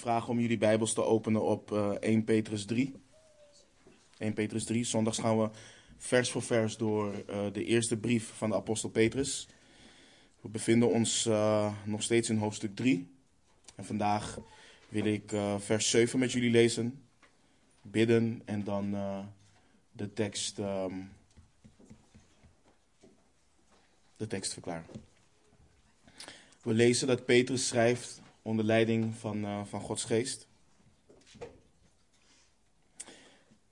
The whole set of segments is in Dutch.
vragen om jullie Bijbels te openen op uh, 1 Petrus 3. 1 Petrus 3. Zondags gaan we vers voor vers door uh, de eerste brief van de apostel Petrus. We bevinden ons uh, nog steeds in hoofdstuk 3. En vandaag wil ik vers 7 met jullie lezen, bidden en dan de tekst, um, de tekst verklaren. We lezen dat Petrus schrijft onder leiding van, uh, van Gods geest.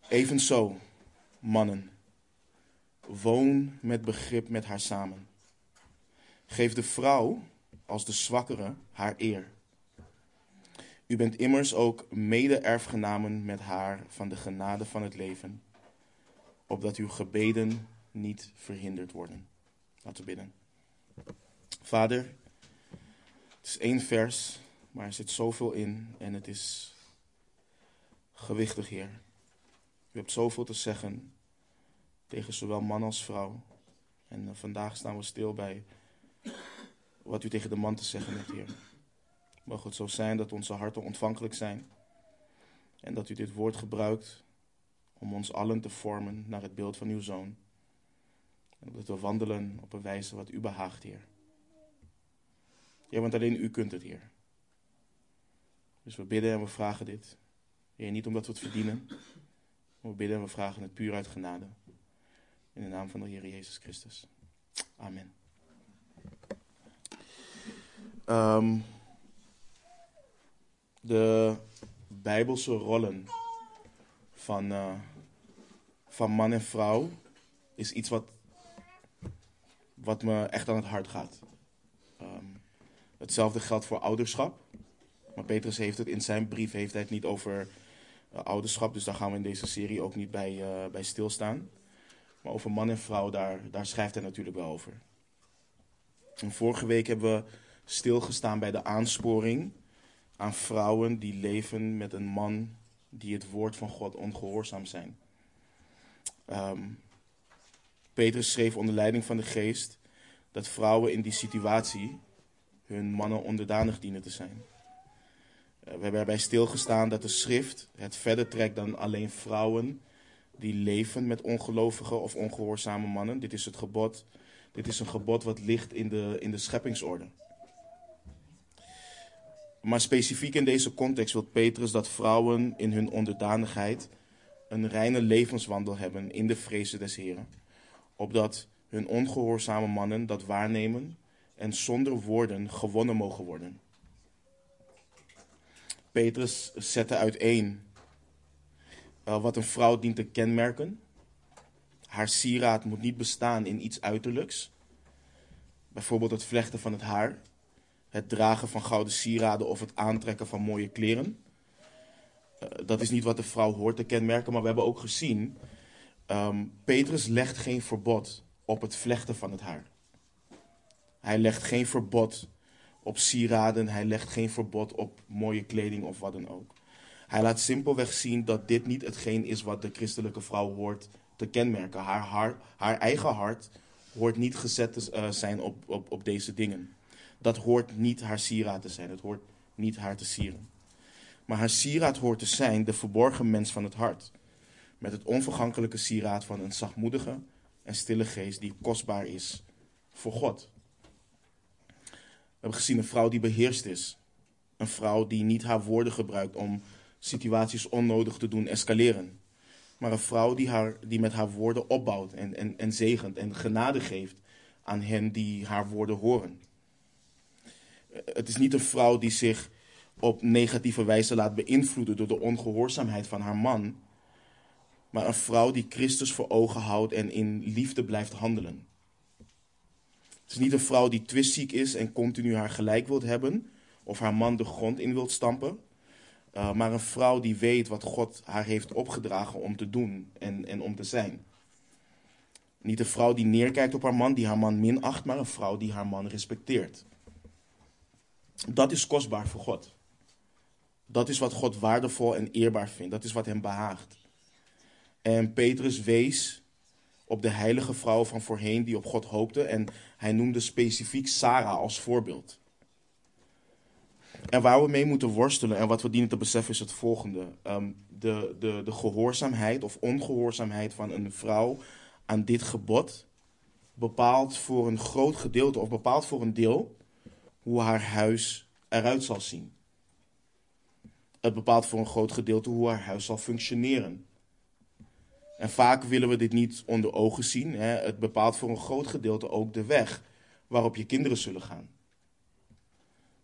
Evenzo, mannen, woon met begrip met haar samen. Geef de vrouw als de zwakkere haar eer. U bent immers ook mede-erfgenamen met haar van de genade van het leven, opdat uw gebeden niet verhinderd worden. Laten we bidden. Vader, is één vers, maar er zit zoveel in en het is gewichtig, Heer. U hebt zoveel te zeggen tegen zowel man als vrouw. En eh, vandaag staan we stil bij wat u tegen de man te zeggen hebt, Heer. Mag het zo zijn dat onze harten ontvankelijk zijn en dat u dit woord gebruikt om ons allen te vormen naar het beeld van uw Zoon. En dat we wandelen op een wijze wat u behaagt, Heer. Ja, want alleen u kunt het, Heer. Dus we bidden en we vragen dit. Niet omdat we het verdienen. Maar we bidden en we vragen het puur uit genade. In de naam van de Heer Jezus Christus. Amen. Um, de bijbelse rollen van, uh, van man en vrouw is iets wat, wat me echt aan het hart gaat. Um, Hetzelfde geldt voor ouderschap. Maar Petrus heeft het in zijn brief heeft hij het niet over uh, ouderschap. Dus daar gaan we in deze serie ook niet bij, uh, bij stilstaan. Maar over man en vrouw, daar, daar schrijft hij natuurlijk wel over. En vorige week hebben we stilgestaan bij de aansporing aan vrouwen die leven met een man die het woord van God ongehoorzaam zijn. Um, Petrus schreef onder leiding van de geest dat vrouwen in die situatie hun mannen onderdanig dienen te zijn. Uh, we hebben erbij stilgestaan dat de schrift het verder trekt dan alleen vrouwen die leven met ongelovige of ongehoorzame mannen. Dit is het gebod. Dit is een gebod wat ligt in de, in de scheppingsorde. Maar specifiek in deze context wil Petrus dat vrouwen in hun onderdanigheid een reine levenswandel hebben in de vrezen des Heren. Opdat hun ongehoorzame mannen dat waarnemen en zonder woorden gewonnen mogen worden. Petrus zette uiteen uh, wat een vrouw dient te kenmerken. Haar sieraad moet niet bestaan in iets uiterlijks. Bijvoorbeeld het vlechten van het haar, het dragen van gouden sieraden of het aantrekken van mooie kleren. Uh, dat is niet wat de vrouw hoort te kenmerken, maar we hebben ook gezien, um, Petrus legt geen verbod op het vlechten van het haar. Hij legt geen verbod op sieraden, hij legt geen verbod op mooie kleding of wat dan ook. Hij laat simpelweg zien dat dit niet hetgeen is wat de christelijke vrouw hoort te kenmerken. Haar, haar, haar eigen hart hoort niet gezet te uh, zijn op, op, op deze dingen. Dat hoort niet haar sieraad te zijn, het hoort niet haar te sieren. Maar haar sieraad hoort te zijn de verborgen mens van het hart. Met het onvergankelijke sieraad van een zachtmoedige en stille geest die kostbaar is voor God. We hebben gezien een vrouw die beheerst is. Een vrouw die niet haar woorden gebruikt om situaties onnodig te doen escaleren. Maar een vrouw die, haar, die met haar woorden opbouwt en, en, en zegent en genade geeft aan hen die haar woorden horen. Het is niet een vrouw die zich op negatieve wijze laat beïnvloeden door de ongehoorzaamheid van haar man. Maar een vrouw die Christus voor ogen houdt en in liefde blijft handelen. Het is niet een vrouw die twistziek is en continu haar gelijk wilt hebben, of haar man de grond in wilt stampen, uh, maar een vrouw die weet wat God haar heeft opgedragen om te doen en, en om te zijn. Niet een vrouw die neerkijkt op haar man, die haar man minacht, maar een vrouw die haar man respecteert. Dat is kostbaar voor God. Dat is wat God waardevol en eerbaar vindt. Dat is wat hem behaagt. En Petrus wees op de heilige vrouw van voorheen die op God hoopte. En hij noemde specifiek Sarah als voorbeeld. En waar we mee moeten worstelen en wat we dienen te beseffen is het volgende. Ehm, de, de, de gehoorzaamheid of ongehoorzaamheid van een vrouw aan dit gebod bepaalt voor een groot gedeelte of bepaalt voor een deel hoe haar huis eruit zal zien. Het bepaalt voor een groot gedeelte hoe haar huis zal functioneren. En vaak willen we dit niet onder ogen zien. Hè. Het bepaalt voor een groot gedeelte ook de weg waarop je kinderen zullen gaan.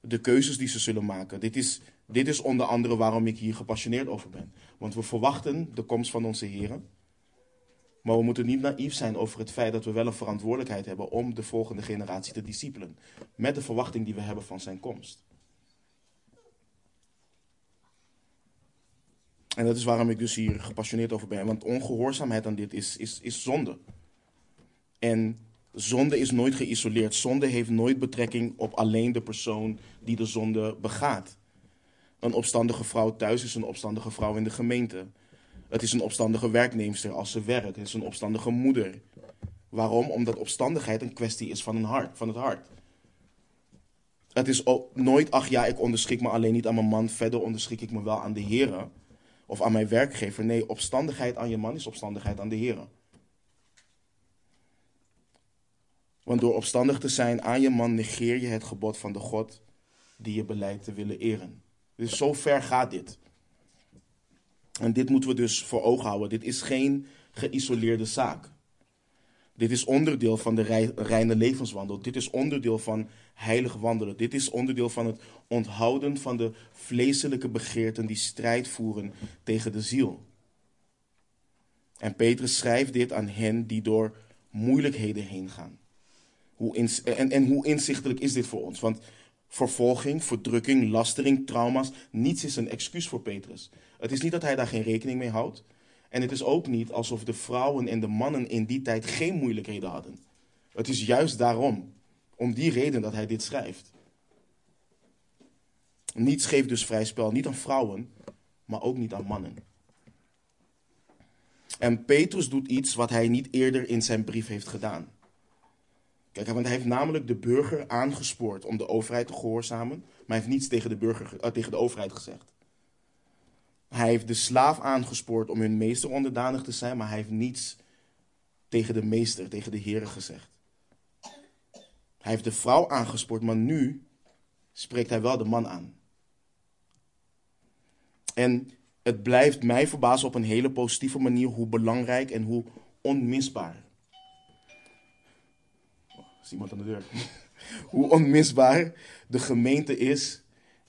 De keuzes die ze zullen maken. Dit is, dit is onder andere waarom ik hier gepassioneerd over ben. Want we verwachten de komst van onze heren. Maar we moeten niet naïef zijn over het feit dat we wel een verantwoordelijkheid hebben om de volgende generatie te discipelen. Met de verwachting die we hebben van zijn komst. En dat is waarom ik dus hier gepassioneerd over ben. Want ongehoorzaamheid aan dit is, is, is zonde. En zonde is nooit geïsoleerd. Zonde heeft nooit betrekking op alleen de persoon die de zonde begaat. Een opstandige vrouw thuis is een opstandige vrouw in de gemeente. Het is een opstandige werknemster als ze werkt. Het is een opstandige moeder. Waarom? Omdat opstandigheid een kwestie is van, een hart, van het hart. Het is ook nooit, ach ja, ik onderschik me alleen niet aan mijn man, verder onderschik ik me wel aan de heren of aan mijn werkgever. Nee, opstandigheid aan je man is opstandigheid aan de heren. Want door opstandig te zijn aan je man negeer je het gebod van de God die je beleidt te willen eren. Dus zo ver gaat dit. En dit moeten we dus voor ogen houden. Dit is geen geïsoleerde zaak. Dit is onderdeel van de reine levenswandel. Dit is onderdeel van heilig wandelen. Dit is onderdeel van het onthouden van de vleeselijke begeerten die strijd voeren tegen de ziel. En Petrus schrijft dit aan hen die door moeilijkheden heen gaan. Hoe en, en hoe inzichtelijk is dit voor ons? Want vervolging, verdrukking, lastering, trauma's, niets is een excuus voor Petrus. Het is niet dat hij daar geen rekening mee houdt. En het is ook niet alsof de vrouwen en de mannen in die tijd geen moeilijkheden hadden. Het is juist daarom, om die reden dat hij dit schrijft. Niets geeft dus vrij spel, niet aan vrouwen, maar ook niet aan mannen. En Petrus doet iets wat hij niet eerder in zijn brief heeft gedaan. Kijk, want hij heeft namelijk de burger aangespoord om de overheid te gehoorzamen, maar hij heeft niets tegen de, burger, uh, tegen de overheid gezegd. Hij heeft de slaaf aangespoord om hun meester onderdanig te zijn, maar hij heeft niets tegen de meester, tegen de Heer gezegd. Hij heeft de vrouw aangespoord, maar nu spreekt hij wel de man aan. En het blijft mij verbazen op een hele positieve manier hoe belangrijk en hoe onmisbaar. Oh, is iemand aan de deur? hoe onmisbaar de gemeente is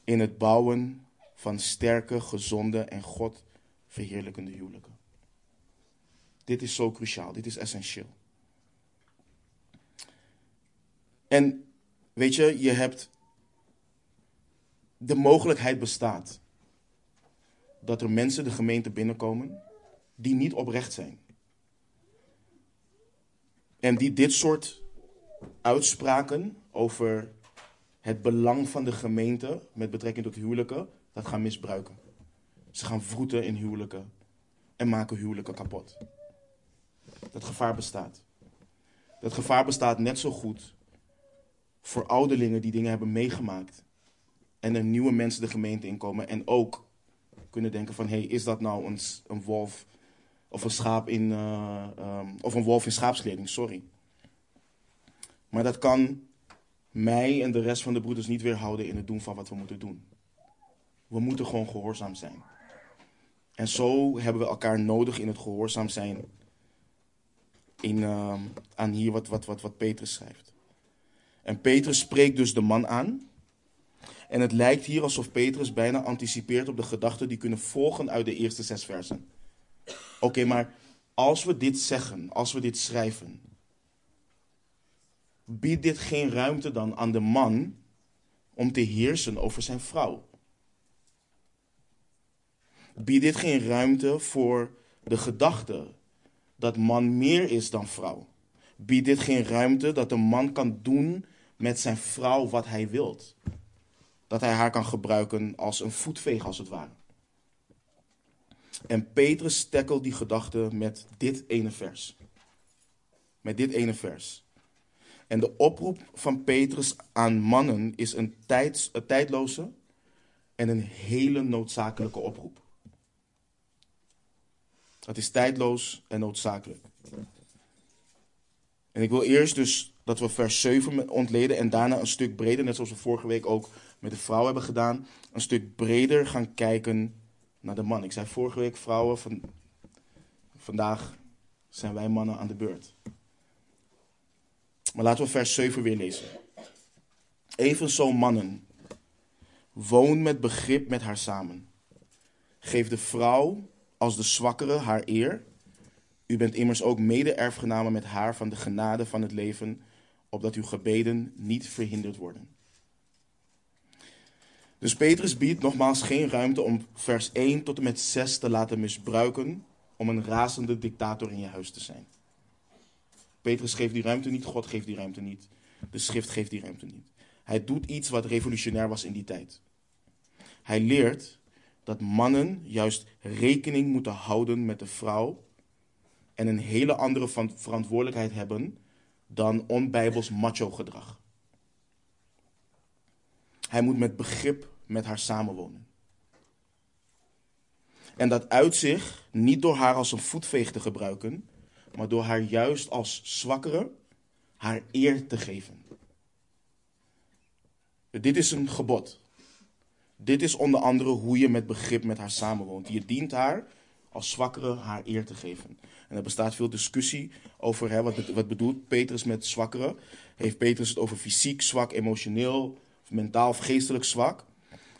in het bouwen van sterke, gezonde en God verheerlijkende huwelijken. Dit is zo cruciaal, dit is essentieel. En weet je, je hebt. De mogelijkheid bestaat dat er mensen de gemeente binnenkomen die niet oprecht zijn. En die dit soort uitspraken over het belang van de gemeente met betrekking tot huwelijken dat gaan misbruiken. Ze gaan vroeten in huwelijken en maken huwelijken kapot. Dat gevaar bestaat. Dat gevaar bestaat net zo goed voor ouderlingen die dingen hebben meegemaakt. En er nieuwe mensen de gemeente inkomen en ook kunnen denken van... hey, is dat nou een, een wolf of een schaap in... Uh, um, of een wolf in schaapskleding, sorry. Maar dat kan mij en de rest van de broeders niet weerhouden in het doen van wat we moeten doen. We moeten gewoon gehoorzaam zijn. En zo hebben we elkaar nodig in het gehoorzaam zijn. In, uh, aan hier wat, wat, wat, wat Petrus schrijft. En Petrus spreekt dus de man aan. En het lijkt hier alsof Petrus bijna anticipeert op de gedachten die kunnen volgen uit de eerste zes versen. Oké, maar als we dit zeggen, als we dit schrijven, biedt dit geen ruimte dan aan de man om te heersen over zijn vrouw? Biedt dit geen ruimte voor de gedachte dat man meer is dan vrouw. Biedt dit geen ruimte dat een man kan doen met zijn vrouw wat hij wilt. Dat hij haar kan gebruiken als een voetveeg als het ware. En Petrus tackelt die gedachte met dit ene vers. Met dit ene vers. En de oproep van Petrus aan mannen is een, tijds, een tijdloze, en een hele noodzakelijke oproep. Dat is tijdloos en noodzakelijk. En ik wil eerst dus dat we vers 7 ontleden en daarna een stuk breder, net zoals we vorige week ook met de vrouw hebben gedaan, een stuk breder gaan kijken naar de man. Ik zei vorige week vrouwen, van, vandaag zijn wij mannen aan de beurt. Maar laten we vers 7 weer lezen. Evenzo mannen, woon met begrip met haar samen. Geef de vrouw als de zwakkere haar eer. U bent immers ook mede-erfgenamen met haar van de genade van het leven, opdat uw gebeden niet verhinderd worden. Dus Petrus biedt nogmaals geen ruimte om vers 1 tot en met 6 te laten misbruiken om een razende dictator in je huis te zijn. Petrus geeft die ruimte niet, God geeft die ruimte niet, de schrift geeft die ruimte niet. Hij doet iets wat revolutionair was in die tijd. Hij leert dat mannen juist rekening moeten houden met de vrouw en een hele andere verantwoordelijkheid hebben dan onbijbels macho gedrag. Hij moet met begrip met haar samenwonen. En dat uit zich niet door haar als een voetveeg te gebruiken, maar door haar juist als zwakkere haar eer te geven. Dit is een gebod. Dit is onder andere hoe je met begrip met haar samenwoont. Je dient haar als zwakkere haar eer te geven. En er bestaat veel discussie over hè, wat, wat bedoelt Petrus met zwakkere. Heeft Petrus het over fysiek zwak, emotioneel, of mentaal of geestelijk zwak?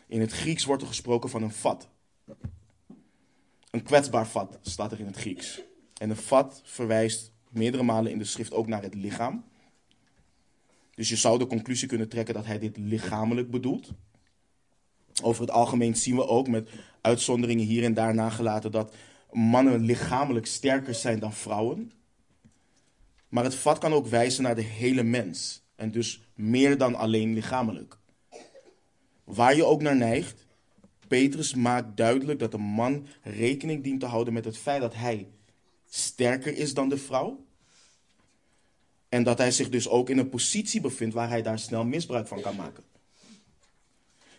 In het Grieks wordt er gesproken van een vat. Een kwetsbaar vat staat er in het Grieks. En een vat verwijst meerdere malen in de schrift ook naar het lichaam. Dus je zou de conclusie kunnen trekken dat hij dit lichamelijk bedoelt. Over het algemeen zien we ook met uitzonderingen hier en daar nagelaten dat mannen lichamelijk sterker zijn dan vrouwen. Maar het vat kan ook wijzen naar de hele mens. En dus meer dan alleen lichamelijk. Waar je ook naar neigt, Petrus maakt duidelijk dat een man rekening dient te houden met het feit dat hij sterker is dan de vrouw. En dat hij zich dus ook in een positie bevindt waar hij daar snel misbruik van kan maken.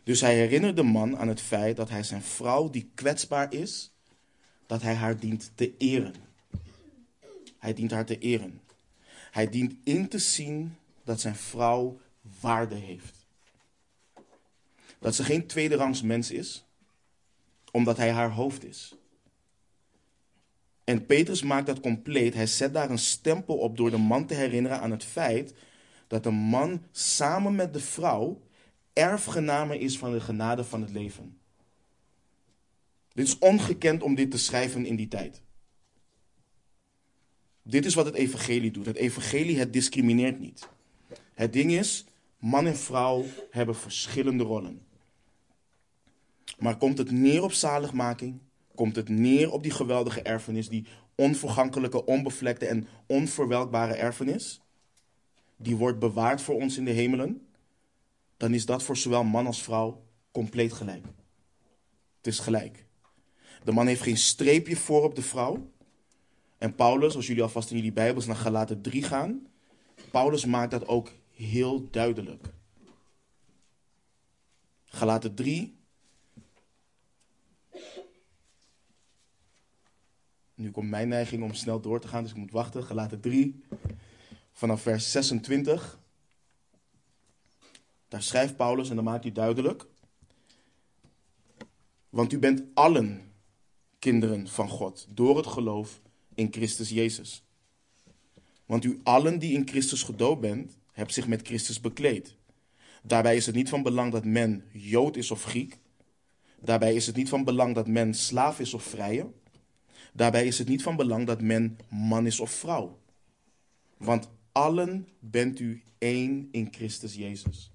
Dus hij herinnert de man aan het feit dat hij zijn vrouw, die kwetsbaar is, dat hij haar dient te eren. Hij dient haar te eren. Hij dient in te zien dat zijn vrouw waarde heeft. Dat ze geen tweederangs mens is, omdat hij haar hoofd is. En Petrus maakt dat compleet. Hij zet daar een stempel op door de man te herinneren aan het feit dat de man samen met de vrouw erfgename is van de genade van het leven. Dit is ongekend om dit te schrijven in die tijd. Dit is wat het evangelie doet. Het evangelie, het discrimineert niet. Het ding is, man en vrouw hebben verschillende rollen. Maar komt het neer op zaligmaking? Komt het neer op die geweldige erfenis, die onvergankelijke, onbevlekte en onverwelkbare erfenis? Die wordt bewaard voor ons in de hemelen? Dan is dat voor zowel man als vrouw compleet gelijk. Het is gelijk. De man heeft geen streepje voor op de vrouw. En Paulus, als jullie alvast in jullie Bijbels naar Galaten 3 gaan, Paulus maakt dat ook heel duidelijk. Galaten 3. Nu komt mijn neiging om snel door te gaan, dus ik moet wachten. Galaten 3, vanaf vers 26. Daar schrijft Paulus en dan maakt hij duidelijk. Want u bent allen kinderen van God door het geloof in Christus Jezus. Want u allen die in Christus gedoopt bent, hebt zich met Christus bekleed. Daarbij is het niet van belang dat men Jood is of Griek. Daarbij is het niet van belang dat men slaaf is of vrije. Daarbij is het niet van belang dat men man is of vrouw. Want allen bent u één in Christus Jezus.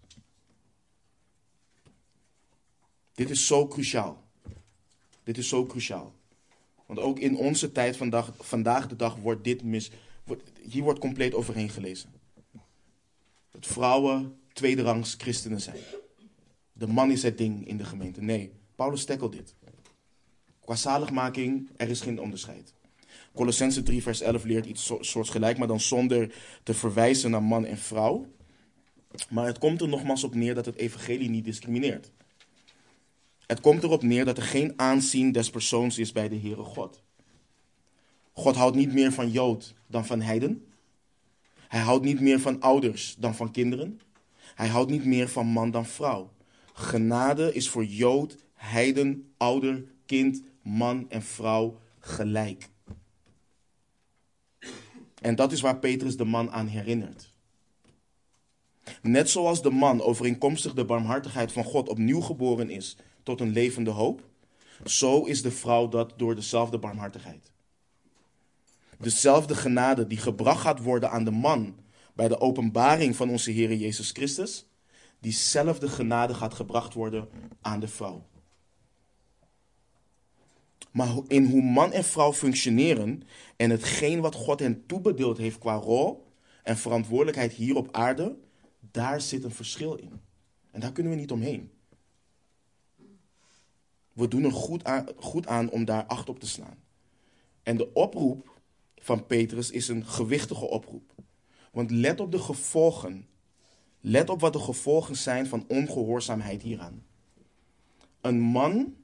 Dit is zo cruciaal. Dit is zo cruciaal. Want ook in onze tijd vandaag, vandaag de dag wordt dit mis. Wordt, hier wordt compleet overheen gelezen. Dat vrouwen tweederangs christenen zijn. De man is het ding in de gemeente. Nee, Paulus tackelt dit. Qua zaligmaking, er is geen onderscheid. Colossense 3 vers 11 leert iets soortgelijk, maar dan zonder te verwijzen naar man en vrouw. Maar het komt er nogmaals op neer dat het evangelie niet discrimineert. Het komt erop neer dat er geen aanzien des persoons is bij de Heere God. God houdt niet meer van Jood dan van heiden. Hij houdt niet meer van ouders dan van kinderen. Hij houdt niet meer van man dan vrouw. Genade is voor Jood, heiden, ouder, kind, man en vrouw gelijk. En dat is waar Petrus de man aan herinnert. Net zoals de man overeenkomstig de barmhartigheid van God opnieuw geboren is tot een levende hoop, zo is de vrouw dat door dezelfde barmhartigheid. Dezelfde genade die gebracht gaat worden aan de man bij de openbaring van onze Heer Jezus Christus, diezelfde genade gaat gebracht worden aan de vrouw. Maar in hoe man en vrouw functioneren en hetgeen wat God hen toebedeeld heeft qua rol en verantwoordelijkheid hier op aarde, daar zit een verschil in. En daar kunnen we niet omheen. We doen er goed aan, goed aan om daar acht op te slaan. En de oproep van Petrus is een gewichtige oproep. Want let op de gevolgen. Let op wat de gevolgen zijn van ongehoorzaamheid hieraan. Een man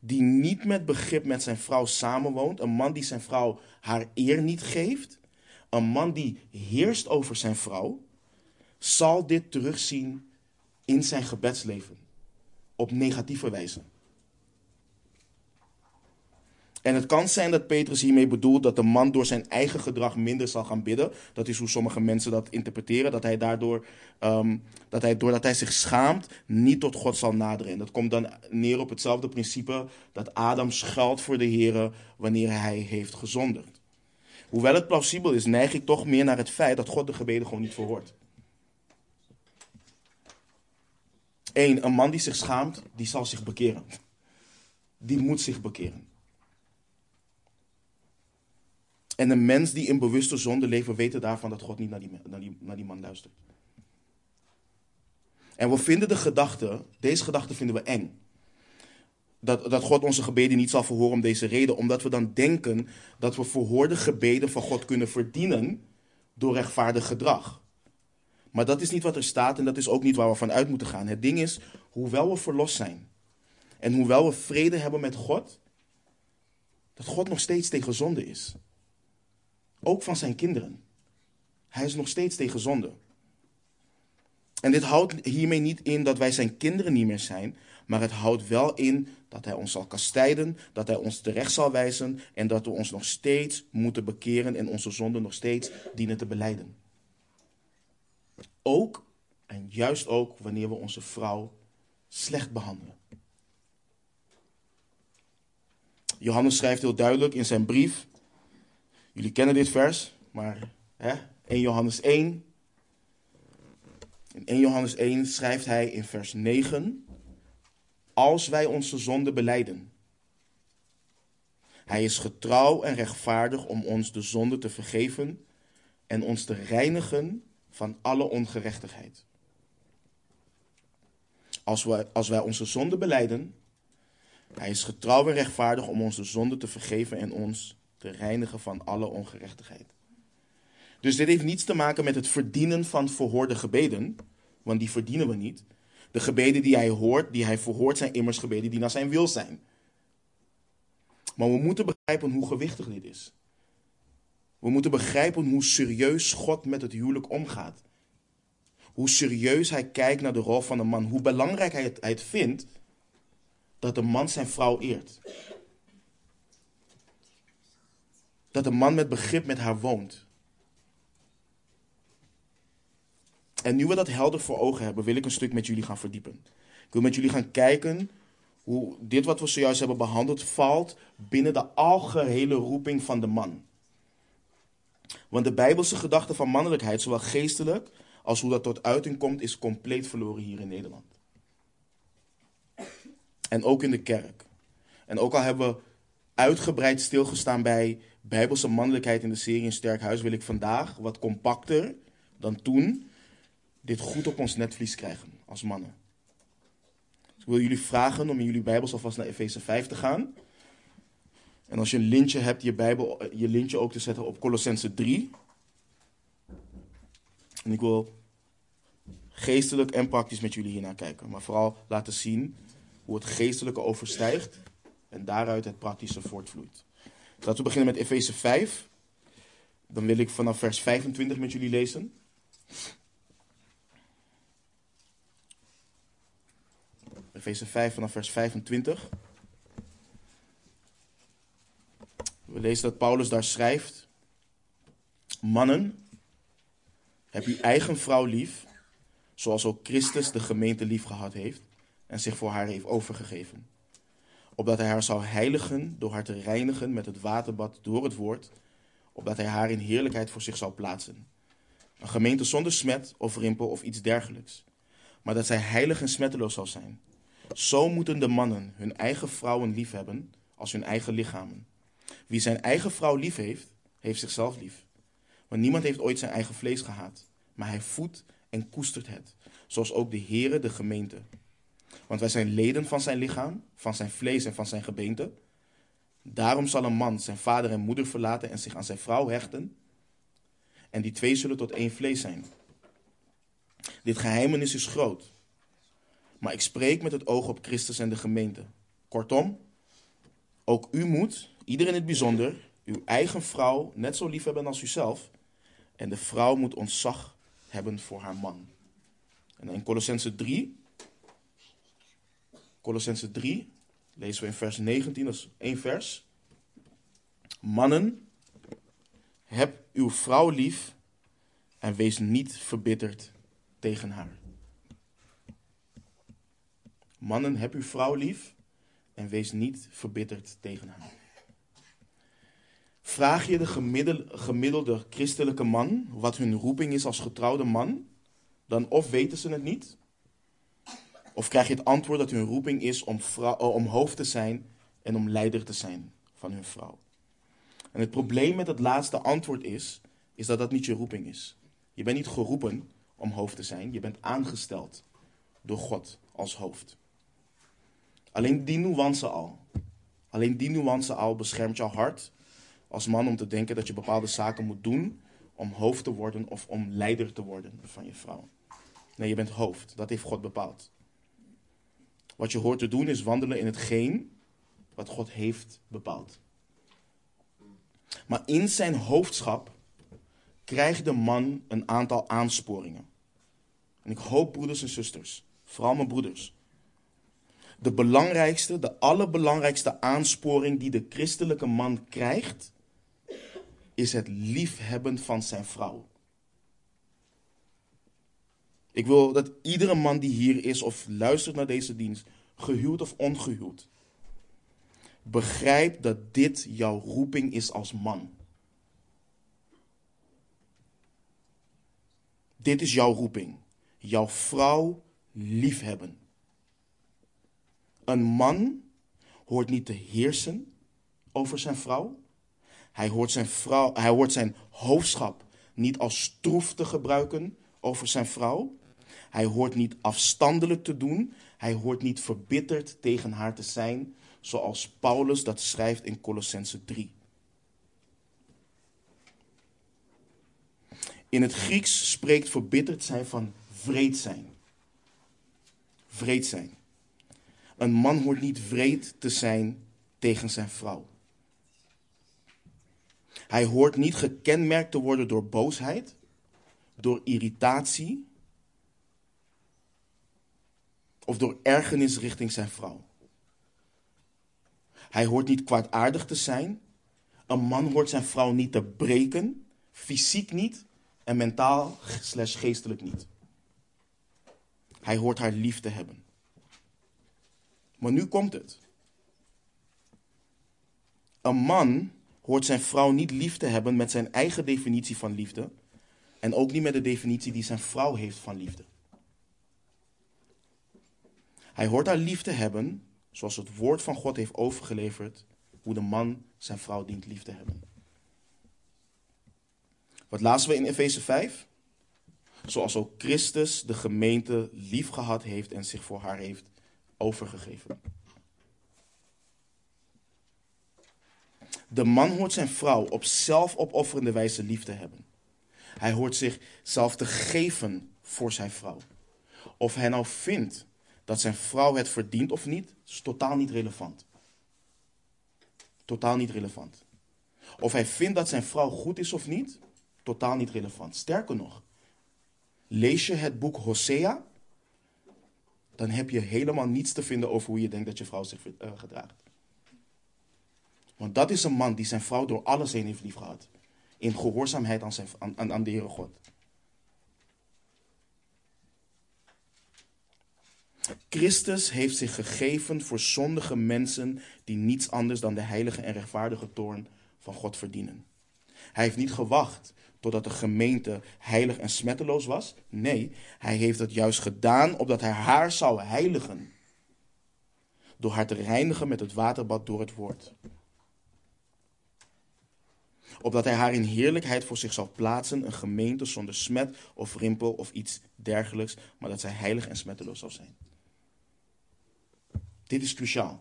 die niet met begrip met zijn vrouw samenwoont, een man die zijn vrouw haar eer niet geeft, een man die heerst over zijn vrouw, zal dit terugzien in zijn gebedsleven op negatieve wijze. En het kan zijn dat Petrus hiermee bedoelt dat de man door zijn eigen gedrag minder zal gaan bidden. Dat is hoe sommige mensen dat interpreteren. Dat hij daardoor, um, dat hij, doordat hij zich schaamt, niet tot God zal naderen. En dat komt dan neer op hetzelfde principe dat Adam schuilt voor de Heer wanneer hij heeft gezonderd. Hoewel het plausibel is, neig ik toch meer naar het feit dat God de gebeden gewoon niet verhoort. Eén, een man die zich schaamt, die zal zich bekeren. Die moet zich bekeren. En een mens die in bewuste zonde leeft, weten daarvan dat God niet naar die, naar, die, naar die man luistert. En we vinden de gedachte, deze gedachte vinden we eng. Dat, dat God onze gebeden niet zal verhoren om deze reden, omdat we dan denken dat we verhoorde gebeden van God kunnen verdienen door rechtvaardig gedrag. Maar dat is niet wat er staat en dat is ook niet waar we van uit moeten gaan. Het ding is, hoewel we verlost zijn en hoewel we vrede hebben met God, dat God nog steeds tegen zonde is. Ook van zijn kinderen. Hij is nog steeds tegen zonde. En dit houdt hiermee niet in dat wij zijn kinderen niet meer zijn, maar het houdt wel in dat hij ons zal kastijden, dat hij ons terecht zal wijzen en dat we ons nog steeds moeten bekeren en onze zonden nog steeds dienen te beleiden. Ook en juist ook wanneer we onze vrouw slecht behandelen. Johannes schrijft heel duidelijk in zijn brief Jullie kennen dit vers, maar hè, 1 Johannes 1. In 1 Johannes 1 schrijft hij in vers 9: Als wij onze zonde beleiden. Hij is getrouw en rechtvaardig om ons de zonde te vergeven en ons te reinigen van alle ongerechtigheid. Als, we, als wij onze zonde beleiden, hij is getrouw en rechtvaardig om ons de zonde te vergeven en ons te reinigen van alle ongerechtigheid. Dus dit heeft niets te maken met het verdienen van verhoorde gebeden, want die verdienen we niet. De gebeden die hij hoort, die hij verhoort, zijn immers gebeden die naar zijn wil zijn. Maar we moeten begrijpen hoe gewichtig dit is. We moeten begrijpen hoe serieus God met het huwelijk omgaat. Hoe serieus hij kijkt naar de rol van een man. Hoe belangrijk hij het, hij het vindt dat een man zijn vrouw eert dat een man met begrip met haar woont. En nu we dat helder voor ogen hebben, wil ik een stuk met jullie gaan verdiepen. Ik wil met jullie gaan kijken hoe dit wat we zojuist hebben behandeld valt binnen de algehele roeping van de man. Want de bijbelse gedachte van mannelijkheid, zowel geestelijk als hoe dat tot uiting komt, is compleet verloren hier in Nederland. En ook in de kerk. En ook al hebben we uitgebreid stilgestaan bij Bijbelse mannelijkheid in de serie Een Sterk Huis wil ik vandaag wat compacter dan toen dit goed op ons netvlies krijgen als mannen. Dus ik wil jullie vragen om in jullie Bijbels alvast naar Efeze 5 te gaan. En als je een lintje hebt, je, Bijbel, je lintje ook te zetten op Colossense 3. En ik wil geestelijk en praktisch met jullie hiernaar kijken. Maar vooral laten zien hoe het geestelijke overstijgt en daaruit het praktische voortvloeit. Laten we beginnen met Efeze 5. Dan wil ik vanaf vers 25 met jullie lezen. Efeze 5 vanaf vers 25. We lezen dat Paulus daar schrijft: Mannen, heb uw eigen vrouw lief, zoals ook Christus de gemeente lief gehad heeft en zich voor haar heeft overgegeven. Opdat hij haar zou heiligen door haar te reinigen met het waterbad door het woord, opdat hij haar in heerlijkheid voor zich zou plaatsen. Een gemeente zonder smet of rimpel of iets dergelijks, maar dat zij heilig en smetteloos zal zijn. Zo moeten de mannen hun eigen vrouwen lief hebben als hun eigen lichamen. Wie zijn eigen vrouw lief heeft, heeft zichzelf lief. Want niemand heeft ooit zijn eigen vlees gehaat, maar hij voedt en koestert het, zoals ook de Heere de gemeente. Want wij zijn leden van zijn lichaam, van zijn vlees en van zijn gebeente. Daarom zal een man zijn vader en moeder verlaten en zich aan zijn vrouw hechten. En die twee zullen tot één vlees zijn. Dit geheimenis is groot. Maar ik spreek met het oog op Christus en de gemeente. Kortom, ook u moet, ieder in het bijzonder, uw eigen vrouw net zo lief hebben als uzelf. En de vrouw moet ontzag hebben voor haar man. En in Colossense 3, Colossense 3, lezen we in vers 19, dat is één vers. Mannen, heb uw vrouw lief en wees niet verbitterd tegen haar. Mannen, heb uw vrouw lief en wees niet verbitterd tegen haar. Vraag je de gemiddelde, christelijke man wat hun roeping is als getrouwde man, dan of weten ze het niet, of krijg je het antwoord dat hun roeping is om, vrouw, om hoofd te zijn en om leider te zijn van hun vrouw. En het probleem met het laatste antwoord is, is dat dat niet je roeping is. Je bent niet geroepen om hoofd te zijn, je bent aangesteld door God als hoofd. Alleen die nuance al, alleen die nuance al beschermt jouw hart als man om te denken dat je bepaalde zaken moet doen om hoofd te worden of om leider te worden van je vrouw. Nee, je bent hoofd. Dat heeft God bepaald. Wat je hoort te doen is wandelen in hetgeen wat God heeft bepaald. Maar in zijn hoofdschap krijgt de man een aantal aansporingen. En ik hoop, broeders en zusters, vooral mijn broeders, de belangrijkste, de allerbelangrijkste aansporing die de christelijke man krijgt, is het liefhebben van zijn vrouw. Ik wil dat iedere man die hier is of luistert naar deze dienst, gehuwd of ongehuwd, begrijpt dat dit jouw roeping is als man. Dit is jouw roeping. Jouw vrouw liefhebben. Een man hoort niet te heersen over zijn vrouw. Hij hoort zijn, vrouw, hij hoort zijn hoofdschap niet als stroef te gebruiken over zijn vrouw. Hij hoort niet afstandelijk te doen. Hij hoort niet verbitterd tegen haar te zijn, zoals Paulus dat schrijft in Colossense 3. In het Grieks spreekt verbitterd zijn van vreed zijn. Vreed zijn. Een man hoort niet vreed te zijn tegen zijn vrouw. Hij hoort niet gekenmerkt te worden door boosheid, door irritatie of door ergernis richting zijn vrouw. Hij hoort niet kwaadaardig te zijn. Een man hoort zijn vrouw niet te breken, fysiek niet en mentaal slash geestelijk niet. Hij hoort haar lief te hebben. Maar nu komt het. Een man hoort zijn vrouw niet lief te hebben met zijn eigen definitie van liefde. En ook niet met de definitie die zijn vrouw heeft van liefde. Hij hoort haar lief te hebben zoals het woord van God heeft overgeleverd hoe de man zijn vrouw dient lief te hebben. Wat lazen we in Efeze 5? Zoals ook Christus de gemeente lief gehad heeft en zich voor haar heeft overgegeven. De man hoort zijn vrouw op zelfopofferende wijze lief te hebben. Hij hoort zichzelf te geven voor zijn vrouw. Of hij nou vindt dat zijn vrouw het verdient of niet, is totaal niet relevant. Totaal niet relevant. Of hij vindt dat zijn vrouw goed is of niet, totaal niet relevant. Sterker nog, lees je het boek Hosea, dan heb je helemaal niets te vinden over hoe je denkt dat je vrouw zich uh, gedraagt. Want dat is een man die zijn vrouw door alles heen heeft lief gehad. In gehoorzaamheid aan, zijn, aan, aan de Heere God. Christus heeft zich gegeven voor zondige mensen die niets anders dan de heilige en rechtvaardige toorn van God verdienen. Hij heeft niet gewacht totdat de gemeente heilig en smetteloos was. Nee, hij heeft het juist gedaan opdat hij haar zou heiligen. Door haar te reinigen met het waterbad door het woord. Opdat hij haar in heerlijkheid voor zich zou plaatsen, een gemeente zonder smet of rimpel of iets dergelijks, maar dat zij heilig en smetteloos zou zijn. Dit is cruciaal.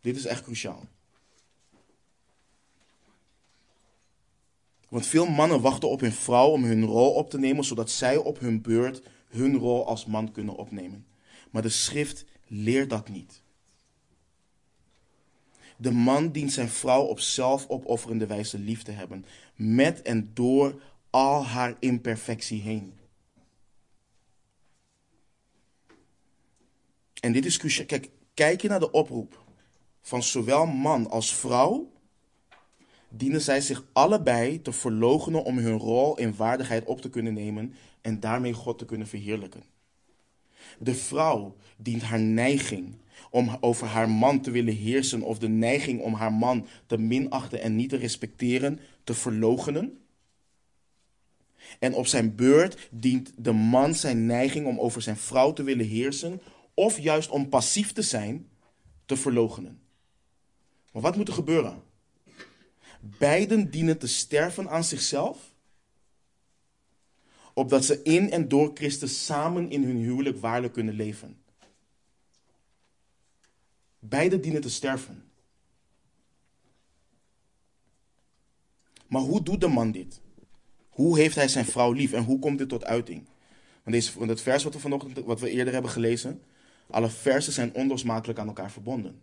Dit is echt cruciaal. Want veel mannen wachten op hun vrouw om hun rol op te nemen, zodat zij op hun beurt hun rol als man kunnen opnemen. Maar de schrift leert dat niet. De man dient zijn vrouw op zelfopofferende wijze lief te hebben, met en door al haar imperfectie heen. En dit is cruciaal. Kijk, kijk je naar de oproep van zowel man als vrouw, dienen zij zich allebei te verloochenen om hun rol in waardigheid op te kunnen nemen en daarmee God te kunnen verheerlijken. De vrouw dient haar neiging om over haar man te willen heersen of de neiging om haar man te minachten en niet te respecteren te verloochenen. En op zijn beurt dient de man zijn neiging om over zijn vrouw te willen heersen of juist om passief te zijn te verloochenen. Maar wat moet er gebeuren? Beiden dienen te sterven aan zichzelf, opdat ze in en door Christus samen in hun huwelijk waarlijk kunnen leven. Beiden dienen te sterven. Maar hoe doet de man dit? Hoe heeft hij zijn vrouw lief en hoe komt dit tot uiting? Want, deze, want vers wat we, vanochtend, wat we eerder hebben gelezen, alle versen zijn onlosmakelijk aan elkaar verbonden.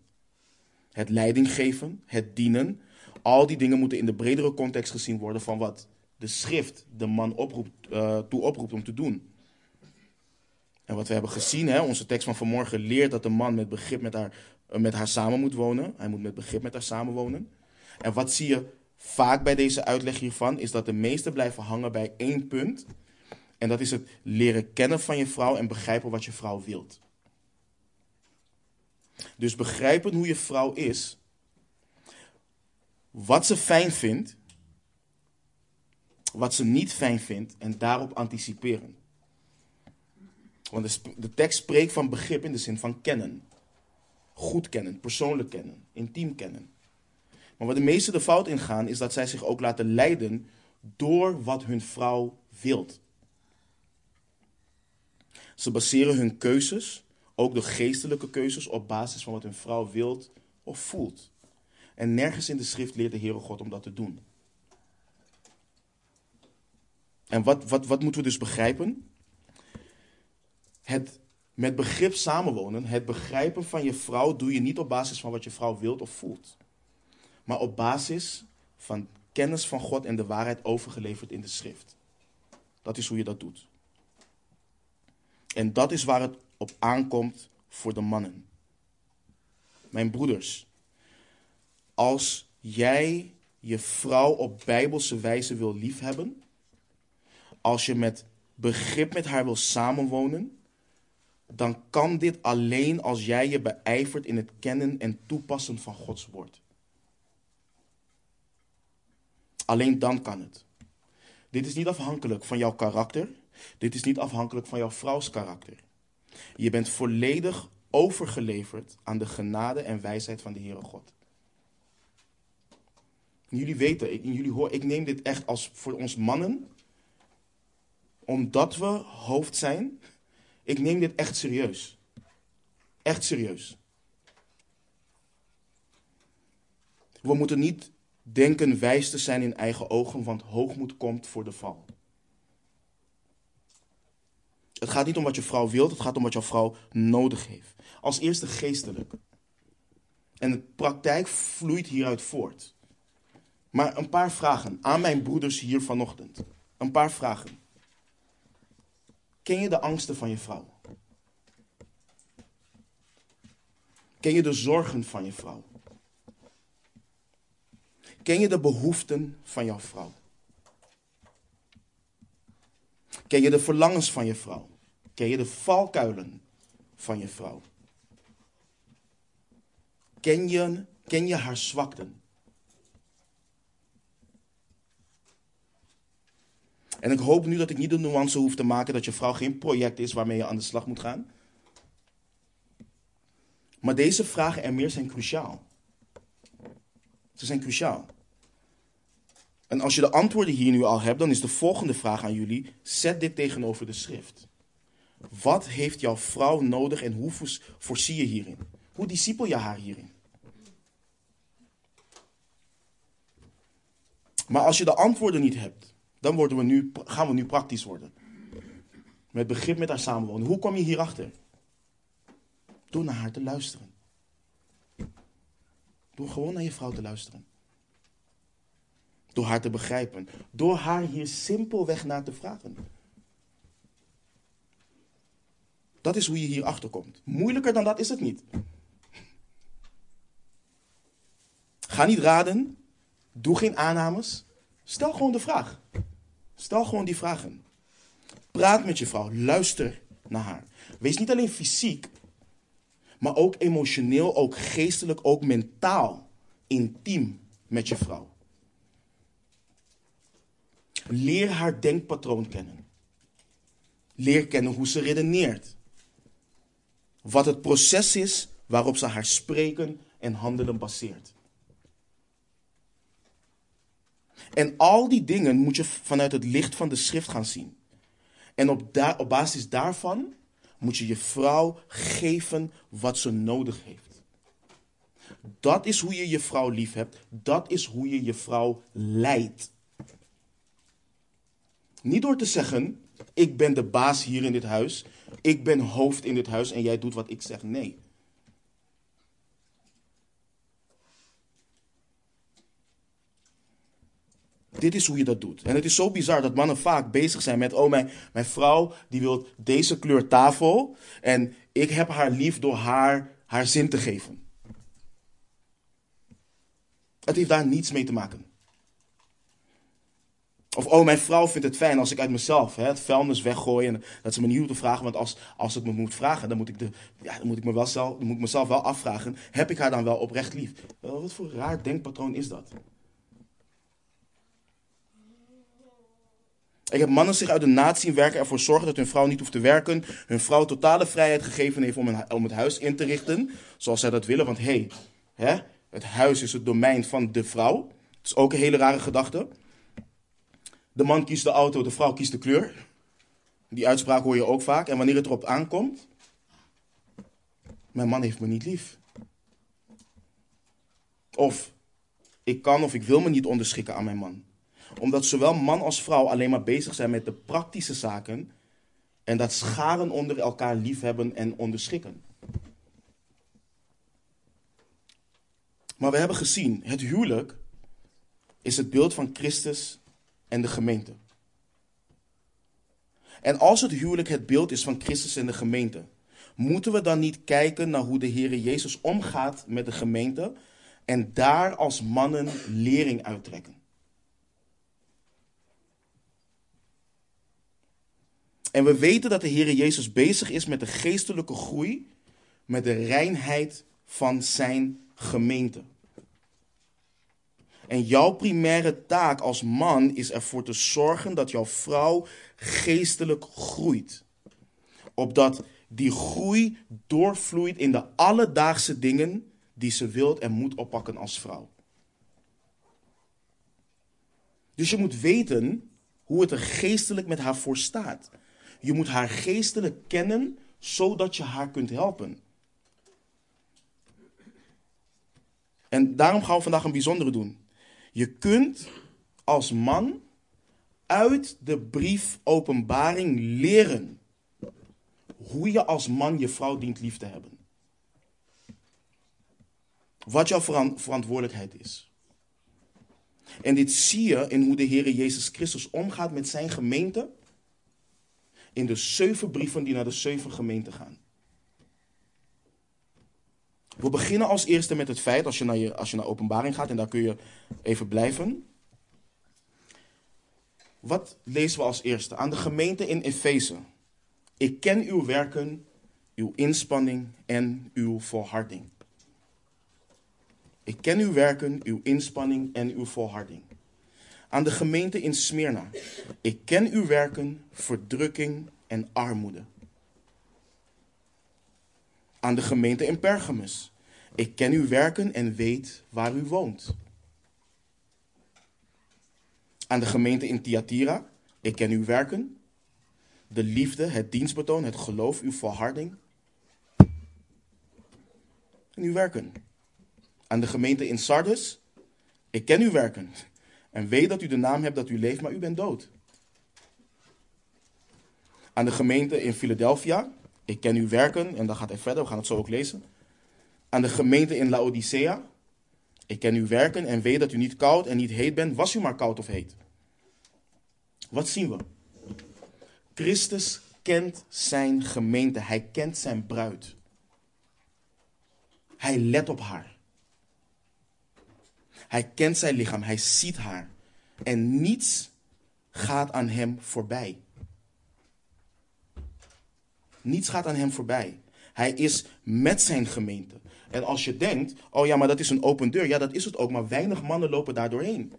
Het leiding geven, het dienen, al die dingen moeten in de bredere context gezien worden van wat de schrift de man oproept, uh, toe oproept om te doen. En wat we hebben gezien, hè, onze tekst van vanmorgen leert dat de man met begrip met haar, uh, met haar samen moet wonen. Hij moet met begrip met haar samenwonen. En wat zie je vaak bij deze uitleg hiervan, is dat de meesten blijven hangen bij één punt. En dat is het leren kennen van je vrouw en begrijpen wat je vrouw wilt. Dus begrijpen hoe je vrouw is, wat ze fijn vindt, wat ze niet fijn vindt en daarop anticiperen. Want de, de tekst spreekt van begrip in de zin van kennen. Goed kennen, persoonlijk kennen, intiem kennen. Maar waar de meesten de fout in gaan, is dat zij zich ook laten leiden door wat hun vrouw wilt. Ze baseren hun keuzes, ook de geestelijke keuzes, op basis van wat hun vrouw wilt of voelt. En nergens in de schrift leert de Heere God om dat te doen. En wat, wat, wat moeten we dus begrijpen? Het met begrip samenwonen, het begrijpen van je vrouw, doe je niet op basis van wat je vrouw wilt of voelt. Maar op basis van kennis van God en de waarheid overgeleverd in de schrift. Dat is hoe je dat doet. En dat is waar het op aankomt voor de mannen. Mijn broeders, als jij je vrouw op bijbelse wijze wil liefhebben, als je met begrip met haar wil samenwonen, dan kan dit alleen als jij je beijvert in het kennen en toepassen van Gods woord. Alleen dan kan het. Dit is niet afhankelijk van jouw karakter. Dit is niet afhankelijk van jouw vrouws karakter. Je bent volledig overgeleverd aan de genade en wijsheid van de Heere God. jullie weten, ik, jullie hoor, ik neem dit echt als voor ons mannen, omdat we hoofd zijn, ik neem dit echt serieus. Echt serieus. We moeten niet denken wijs te zijn in eigen ogen, want hoogmoed komt voor de val. Het gaat niet om wat je vrouw wilt, het gaat om wat jouw vrouw nodig heeft. Als eerste geestelijk. En de praktijk vloeit hieruit voort. Maar een paar vragen aan mijn broeders hier vanochtend. Een paar vragen. Ken je de angsten van je vrouw? Ken je de zorgen van je vrouw? Ken je de behoeften van jouw vrouw? Ken je de verlangens van je vrouw? Ken je de valkuilen van je vrouw? Ken je, ken je haar zwakten? En ik hoop nu dat ik niet de nuance hoef te maken dat je vrouw geen project is waarmee je aan de slag moet gaan. Maar deze vragen en meer zijn cruciaal. Ze zijn cruciaal. En als je de antwoorden hier nu al hebt, dan is de volgende vraag aan jullie: zet dit tegenover de schrift. Wat heeft jouw vrouw nodig en hoe voorzie je hierin? Hoe discipel je haar hierin? Maar als je de antwoorden niet hebt, dan worden we nu, gaan we nu praktisch worden. Met begrip met haar samenwonen. Hoe kom je hierachter? Door naar haar te luisteren. Door gewoon naar je vrouw te luisteren. Door haar te begrijpen. Door haar hier simpelweg naar te vragen. Dat is hoe je hierachter komt. Moeilijker dan dat is het niet. Ga niet raden. Doe geen aannames. Stel gewoon de vraag. Stel gewoon die vragen. Praat met je vrouw. Luister naar haar. Wees niet alleen fysiek, maar ook emotioneel, ook geestelijk, ook mentaal intiem met je vrouw. Leer haar denkpatroon kennen. Leer kennen hoe ze redeneert. Wat het proces is waarop ze haar spreken en handelen baseert. En al die dingen moet je vanuit het licht van de schrift gaan zien. En op, op basis daarvan moet je je vrouw geven wat ze nodig heeft. Dat is hoe je je vrouw lief hebt. Dat is hoe je je vrouw leidt. Niet door te zeggen, ik ben de baas hier in dit huis. Ik ben hoofd in dit huis en jij doet wat ik zeg. Nee. Dit is hoe je dat doet. En het is zo bizar dat mannen vaak bezig zijn met: oh, mijn, mijn vrouw die wil deze kleur tafel. En ik heb haar lief door haar haar zin te geven. Het heeft daar niets mee te maken. Of, oh, mijn vrouw vindt het fijn als ik uit mezelf hè, het vuilnis weggooi. En dat ze me niet hoeft te vragen. Want als, als het me moet vragen, dan moet, ik de, ja, dan moet ik me wel zelf, dan moet ik mezelf wel afvragen. Heb ik haar dan wel oprecht lief? Wat voor raar denkpatroon is dat? Ik heb mannen zich uit de naad zien werken, ervoor zorgen dat hun vrouw niet hoeft te werken, hun vrouw totale vrijheid gegeven heeft om, een, om het huis in te richten, zoals zij dat willen. Want hé, hey, het huis is het domein van de vrouw. Dat is ook een hele rare gedachte. De man kiest de auto, de vrouw kiest de kleur. Die uitspraak hoor je ook vaak. En wanneer het erop aankomt, mijn man heeft me niet lief. Of ik kan of ik wil me niet onderschikken aan mijn man omdat zowel man als vrouw alleen maar bezig zijn met de praktische zaken. En dat scharen onder elkaar liefhebben en onderschikken. Maar we hebben gezien, het huwelijk is het beeld van Christus en de gemeente. En als het huwelijk het beeld is van Christus en de gemeente, moeten we dan niet kijken naar hoe de Heer Jezus omgaat met de gemeente en daar als mannen lering uittrekken? En we weten dat de Heer Jezus bezig is met de geestelijke groei, met de reinheid van zijn gemeente. En jouw primaire taak als man is ervoor te zorgen dat jouw vrouw geestelijk groeit. Opdat die groei doorvloeit in de alledaagse dingen die ze wilt en moet oppakken als vrouw. Dus je moet weten hoe het er geestelijk met haar voor staat. Je moet haar geestelijk kennen, zodat je haar kunt helpen. En daarom gaan we vandaag een bijzondere doen. Je kunt als man uit de brief Openbaring leren hoe je als man je vrouw dient lief te hebben. Wat jouw verantwoordelijkheid is. En dit zie je in hoe de Heer Jezus Christus omgaat met zijn gemeente. In de zeven brieven die naar de zeven gemeenten gaan. We beginnen als eerste met het feit, als je, naar je, als je naar openbaring gaat, en daar kun je even blijven. Wat lezen we als eerste? Aan de gemeente in Efeze. Ik ken uw werken, uw inspanning en uw volharding. Ik ken uw werken, uw inspanning en uw volharding. Aan de gemeente in Smyrna. Ik ken uw werken, verdrukking en armoede. Aan de gemeente in Pergamus. Ik ken uw werken en weet waar u woont. Aan de gemeente in Thyatira. Ik ken uw werken, de liefde, het dienstbetoon, het geloof, uw volharding. En uw werken. Aan de gemeente in Sardis. Ik ken uw werken en weet dat u de naam hebt dat u leeft, maar u bent dood. Aan de gemeente in Philadelphia. Ik ken uw werken en dan gaat hij verder, we gaan het zo ook lezen. Aan de gemeente in Laodicea. Ik ken uw werken en weet dat u niet koud en niet heet bent. Was u maar koud of heet. Wat zien we? Christus kent zijn gemeente. Hij kent zijn bruid. Hij let op haar. Hij kent zijn lichaam. Hij ziet haar. En niets gaat aan hem voorbij. Niets gaat aan hem voorbij. Hij is met zijn gemeente. En als je denkt, oh ja, maar dat is een open deur. Ja, dat is het ook, maar weinig mannen lopen daar doorheen.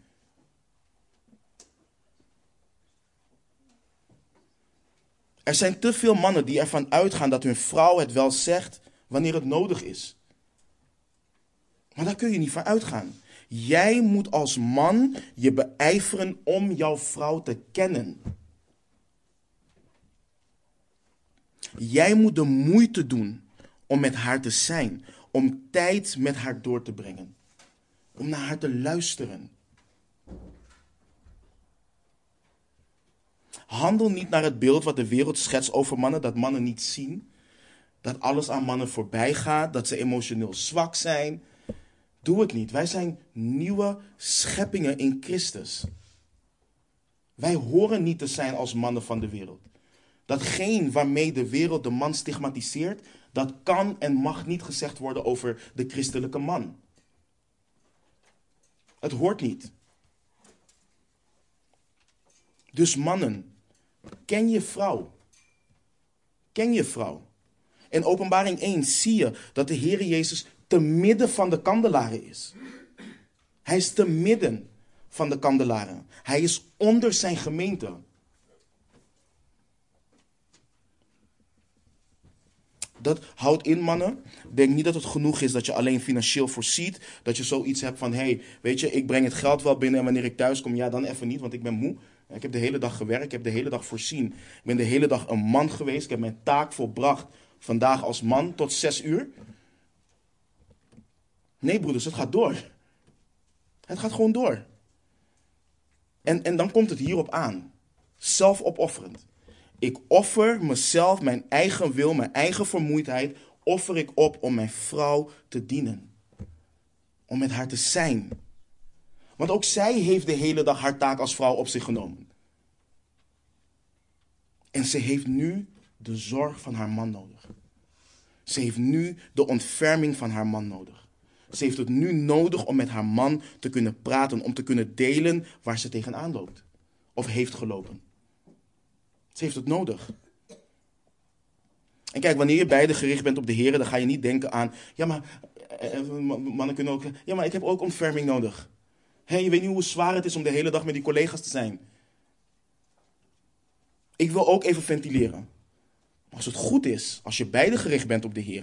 Er zijn te veel mannen die ervan uitgaan dat hun vrouw het wel zegt wanneer het nodig is. Maar daar kun je niet van uitgaan. Jij moet als man je beijveren om jouw vrouw te kennen. Jij moet de moeite doen om met haar te zijn, om tijd met haar door te brengen, om naar haar te luisteren. Handel niet naar het beeld wat de wereld schetst over mannen, dat mannen niet zien, dat alles aan mannen voorbij gaat, dat ze emotioneel zwak zijn. Doe het niet. Wij zijn nieuwe scheppingen in Christus. Wij horen niet te zijn als mannen van de wereld. Datgene waarmee de wereld de man stigmatiseert, dat kan en mag niet gezegd worden over de christelijke man. Het hoort niet. Dus mannen, ken je vrouw. Ken je vrouw. In Openbaring 1 zie je dat de Heer Jezus te midden van de kandelaren is. Hij is te midden van de kandelaren. Hij is onder zijn gemeente. Dat houdt in, mannen. Denk niet dat het genoeg is dat je alleen financieel voorziet. Dat je zoiets hebt van: hé, hey, weet je, ik breng het geld wel binnen en wanneer ik thuis kom, ja, dan even niet, want ik ben moe. Ik heb de hele dag gewerkt, ik heb de hele dag voorzien. Ik ben de hele dag een man geweest. Ik heb mijn taak volbracht vandaag als man tot zes uur. Nee, broeders, het gaat door. Het gaat gewoon door. En, en dan komt het hierop aan. Zelfopofferend. Ik offer mezelf, mijn eigen wil, mijn eigen vermoeidheid, offer ik op om mijn vrouw te dienen. Om met haar te zijn. Want ook zij heeft de hele dag haar taak als vrouw op zich genomen. En ze heeft nu de zorg van haar man nodig. Ze heeft nu de ontferming van haar man nodig. Ze heeft het nu nodig om met haar man te kunnen praten, om te kunnen delen waar ze tegenaan loopt. Of heeft gelopen. Ze heeft het nodig. En kijk, wanneer je beide gericht bent op de Heer, dan ga je niet denken aan, ja maar, eh, eh, mannen kunnen ook, ja maar ik heb ook ontferming nodig. Je weet niet hoe zwaar het is om de hele dag met die collega's te zijn. Ik wil ook even ventileren. Maar als het goed is, als je beide gericht bent op de Heer,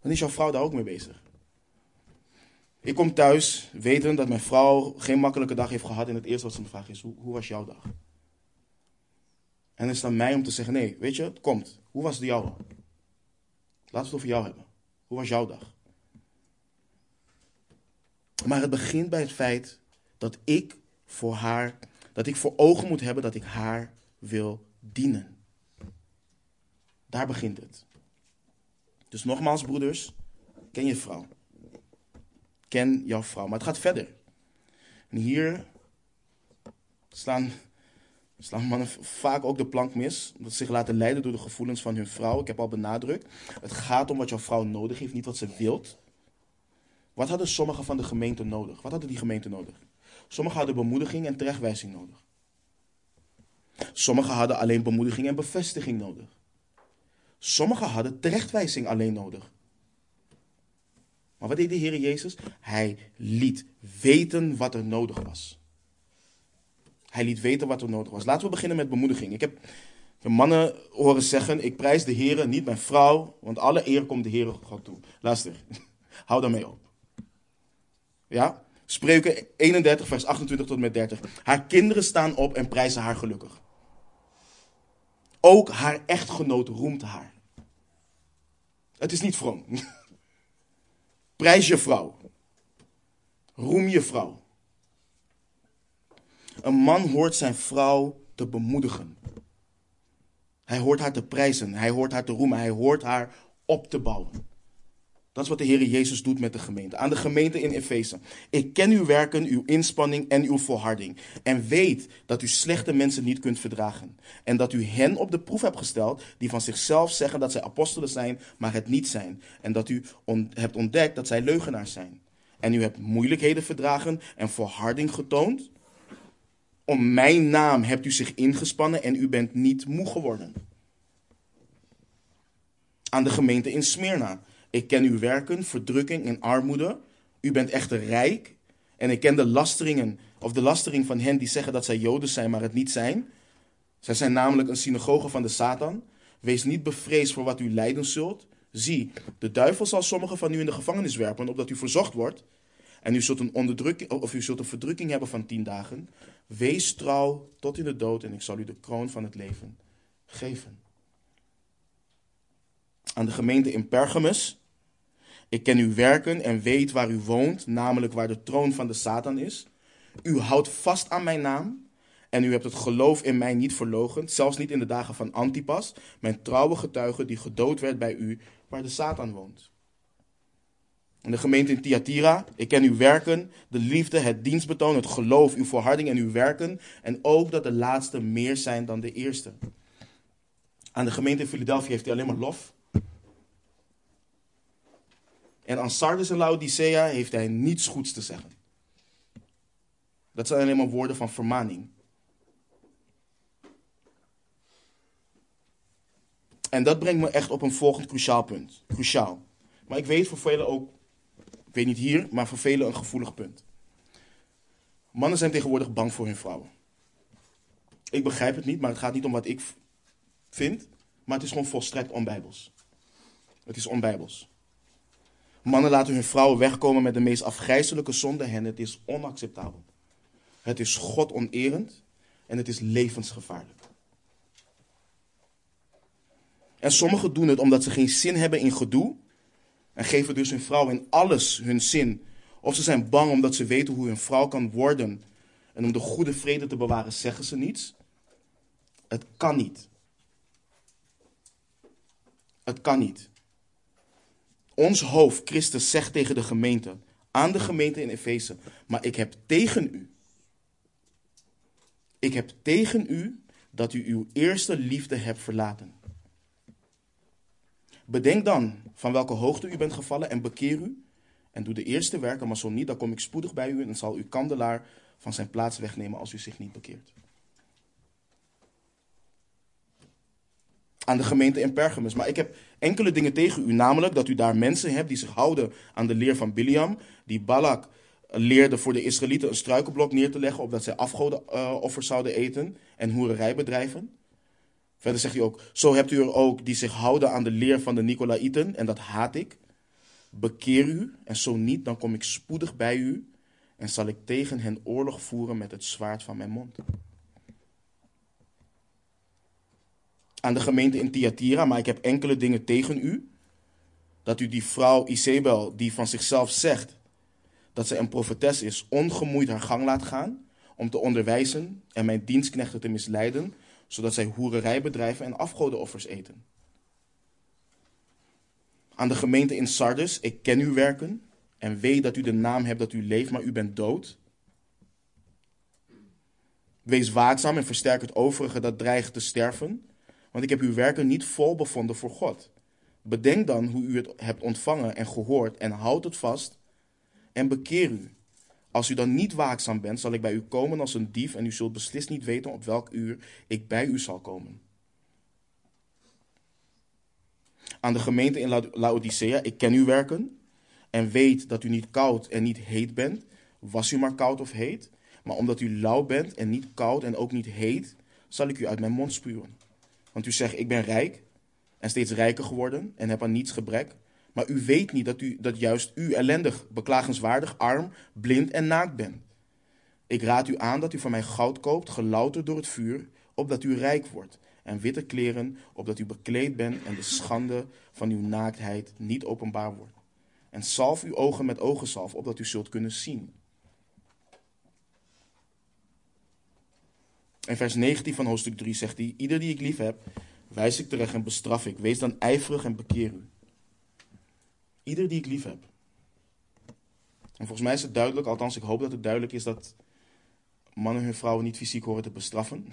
dan is jouw vrouw daar ook mee bezig. Ik kom thuis weten dat mijn vrouw geen makkelijke dag heeft gehad en het eerste wat ze me vraagt is, hoe was jouw dag? En het is dan mij om te zeggen, nee, weet je, het komt. Hoe was de jouwe? Laten we het over jou hebben. Hoe was jouw dag? Maar het begint bij het feit dat ik voor haar, dat ik voor ogen moet hebben dat ik haar wil dienen. Daar begint het. Dus nogmaals, broeders, ken je vrouw. Ken jouw vrouw. Maar het gaat verder. En hier slaan, slaan mannen vaak ook de plank mis. Dat ze zich laten leiden door de gevoelens van hun vrouw. Ik heb al benadrukt. Het gaat om wat jouw vrouw nodig heeft, niet wat ze wilt. Wat hadden sommigen van de gemeente nodig? Wat hadden die gemeente nodig? Sommigen hadden bemoediging en terechtwijzing nodig. Sommigen hadden alleen bemoediging en bevestiging nodig. Sommigen hadden terechtwijzing alleen nodig. Maar wat deed de Heer Jezus? Hij liet weten wat er nodig was. Hij liet weten wat er nodig was. Laten we beginnen met bemoediging. Ik heb mannen horen zeggen: Ik prijs de Heer, niet mijn vrouw, want alle eer komt de Heer God toe. Luister, hou daarmee op. Ja? Spreuken 31, vers 28 tot met 30. Haar kinderen staan op en prijzen haar gelukkig. Ook haar echtgenoot roemt haar. Het is niet vroom. Prijs je vrouw. Roem je vrouw. Een man hoort zijn vrouw te bemoedigen. Hij hoort haar te prijzen. Hij hoort haar te roemen. Hij hoort haar op te bouwen. Dat is wat de Heer Jezus doet met de gemeente. Aan de gemeente in Efeze. Ik ken uw werken, uw inspanning en uw volharding. En weet dat u slechte mensen niet kunt verdragen. En dat u hen op de proef hebt gesteld die van zichzelf zeggen dat zij apostelen zijn, maar het niet zijn. En dat u hebt ontdekt dat zij leugenaars zijn. En u hebt moeilijkheden verdragen en volharding getoond. Om mijn naam hebt u zich ingespannen en u bent niet moe geworden. Aan de gemeente in Smyrna. Ik ken uw werken, verdrukking en armoede. U bent echter rijk. En ik ken de lasteringen, of de lastering van hen die zeggen dat zij Joden zijn, maar het niet zijn. Zij zijn namelijk een synagoge van de Satan. Wees niet bevreesd voor wat u lijden zult. Zie, de duivel zal sommigen van u in de gevangenis werpen, opdat u verzocht wordt. En u zult een, onderdrukking, of u zult een verdrukking hebben van tien dagen. Wees trouw tot in de dood en ik zal u de kroon van het leven geven. Aan de gemeente in Pergamus. Ik ken uw werken en weet waar u woont, namelijk waar de troon van de Satan is. U houdt vast aan mijn naam en u hebt het geloof in mij niet verlogend, zelfs niet in de dagen van Antipas, mijn trouwe getuige die gedood werd bij u, waar de Satan woont. In de gemeente in Thyatira, ik ken uw werken, de liefde, het dienstbetoon, het geloof, uw volharding en uw werken, en ook dat de laatste meer zijn dan de eerste. Aan de gemeente in Philadelphia heeft hij alleen maar lof. En aan Sardis en Laodicea heeft hij niets goeds te zeggen. Dat zijn alleen maar woorden van vermaning. En dat brengt me echt op een volgend cruciaal punt. Cruciaal. Maar ik weet voor velen ook, ik weet niet hier, maar voor velen een gevoelig punt. Mannen zijn tegenwoordig bang voor hun vrouwen. Ik begrijp het niet, maar het gaat niet om wat ik vind, maar het is gewoon volstrekt onbijbels. Het is onbijbels. Mannen laten hun vrouwen wegkomen met de meest afgrijzelijke zonde en het is onacceptabel. Het is God onerend en het is levensgevaarlijk. En sommigen doen het omdat ze geen zin hebben in gedoe en geven dus hun vrouw in alles hun zin. Of ze zijn bang omdat ze weten hoe hun vrouw kan worden en om de goede vrede te bewaren zeggen ze niets. Het kan niet. Het kan niet. Ons hoofd, Christus, zegt tegen de gemeente, aan de gemeente in Efeze, maar ik heb tegen u, ik heb tegen u dat u uw eerste liefde hebt verlaten. Bedenk dan van welke hoogte u bent gevallen en bekeer u en doe de eerste werken, maar zo niet, dan kom ik spoedig bij u en zal uw kandelaar van zijn plaats wegnemen als u zich niet bekeert. aan de gemeente in Pergamus. Maar ik heb enkele dingen tegen u, namelijk dat u daar mensen hebt die zich houden aan de leer van Biliam, die Balak leerde voor de Israëlieten een struikelblok neer te leggen, opdat zij afgodenoffers zouden eten en hoererij bedrijven. Verder zegt hij ook, zo hebt u er ook die zich houden aan de leer van de Nicolaïten, en dat haat ik. Bekeer u, en zo niet, dan kom ik spoedig bij u en zal ik tegen hen oorlog voeren met het zwaard van mijn mond. aan de gemeente in Thyatira, maar ik heb enkele dingen tegen u. Dat u die vrouw Isabel, die van zichzelf zegt dat ze een profetes is, ongemoeid haar gang laat gaan om te onderwijzen en mijn dienstknechten te misleiden, zodat zij hoererij bedrijven en afgodenoffers eten. Aan de gemeente in Sardis, ik ken uw werken en weet dat u de naam hebt dat u leeft, maar u bent dood. Wees waakzaam en versterk het overige dat dreigt te sterven, want ik heb uw werken niet vol bevonden voor God. Bedenk dan hoe u het hebt ontvangen en gehoord en houd het vast en bekeer u. Als u dan niet waakzaam bent, zal ik bij u komen als een dief en u zult beslist niet weten op welk uur ik bij u zal komen. Aan de gemeente in Laodicea, ik ken uw werken en weet dat u niet koud en niet heet bent. Was u maar koud of heet, maar omdat u lauw bent en niet koud en ook niet heet, zal ik u uit mijn mond spuwen. Want u zegt, ik ben rijk en steeds rijker geworden en heb aan niets gebrek. Maar u weet niet dat, u, dat juist u ellendig, beklagenswaardig, arm, blind en naakt bent. Ik raad u aan dat u van mij goud koopt, gelouterd door het vuur, opdat u rijk wordt. En witte kleren, opdat u bekleed bent en de schande van uw naaktheid niet openbaar wordt. En salf uw ogen met ogensalf, opdat u zult kunnen zien. In vers 19 van hoofdstuk 3 zegt hij: Ieder die ik lief heb, wijs ik terecht en bestraf ik. Wees dan ijverig en bekeer u. Ieder die ik lief heb. En volgens mij is het duidelijk, althans ik hoop dat het duidelijk is, dat mannen hun vrouwen niet fysiek horen te bestraffen.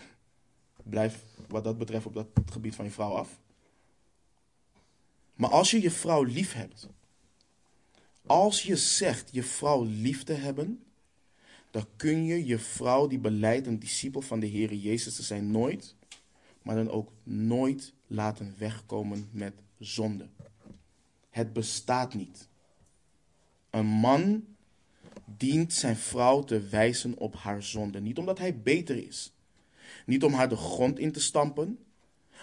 Blijf wat dat betreft op dat gebied van je vrouw af. Maar als je je vrouw lief hebt, als je zegt je vrouw lief te hebben, dan kun je je vrouw die beleidt een discipel van de Heer Jezus te zijn nooit, maar dan ook nooit laten wegkomen met zonde. Het bestaat niet. Een man dient zijn vrouw te wijzen op haar zonde. Niet omdat hij beter is. Niet om haar de grond in te stampen.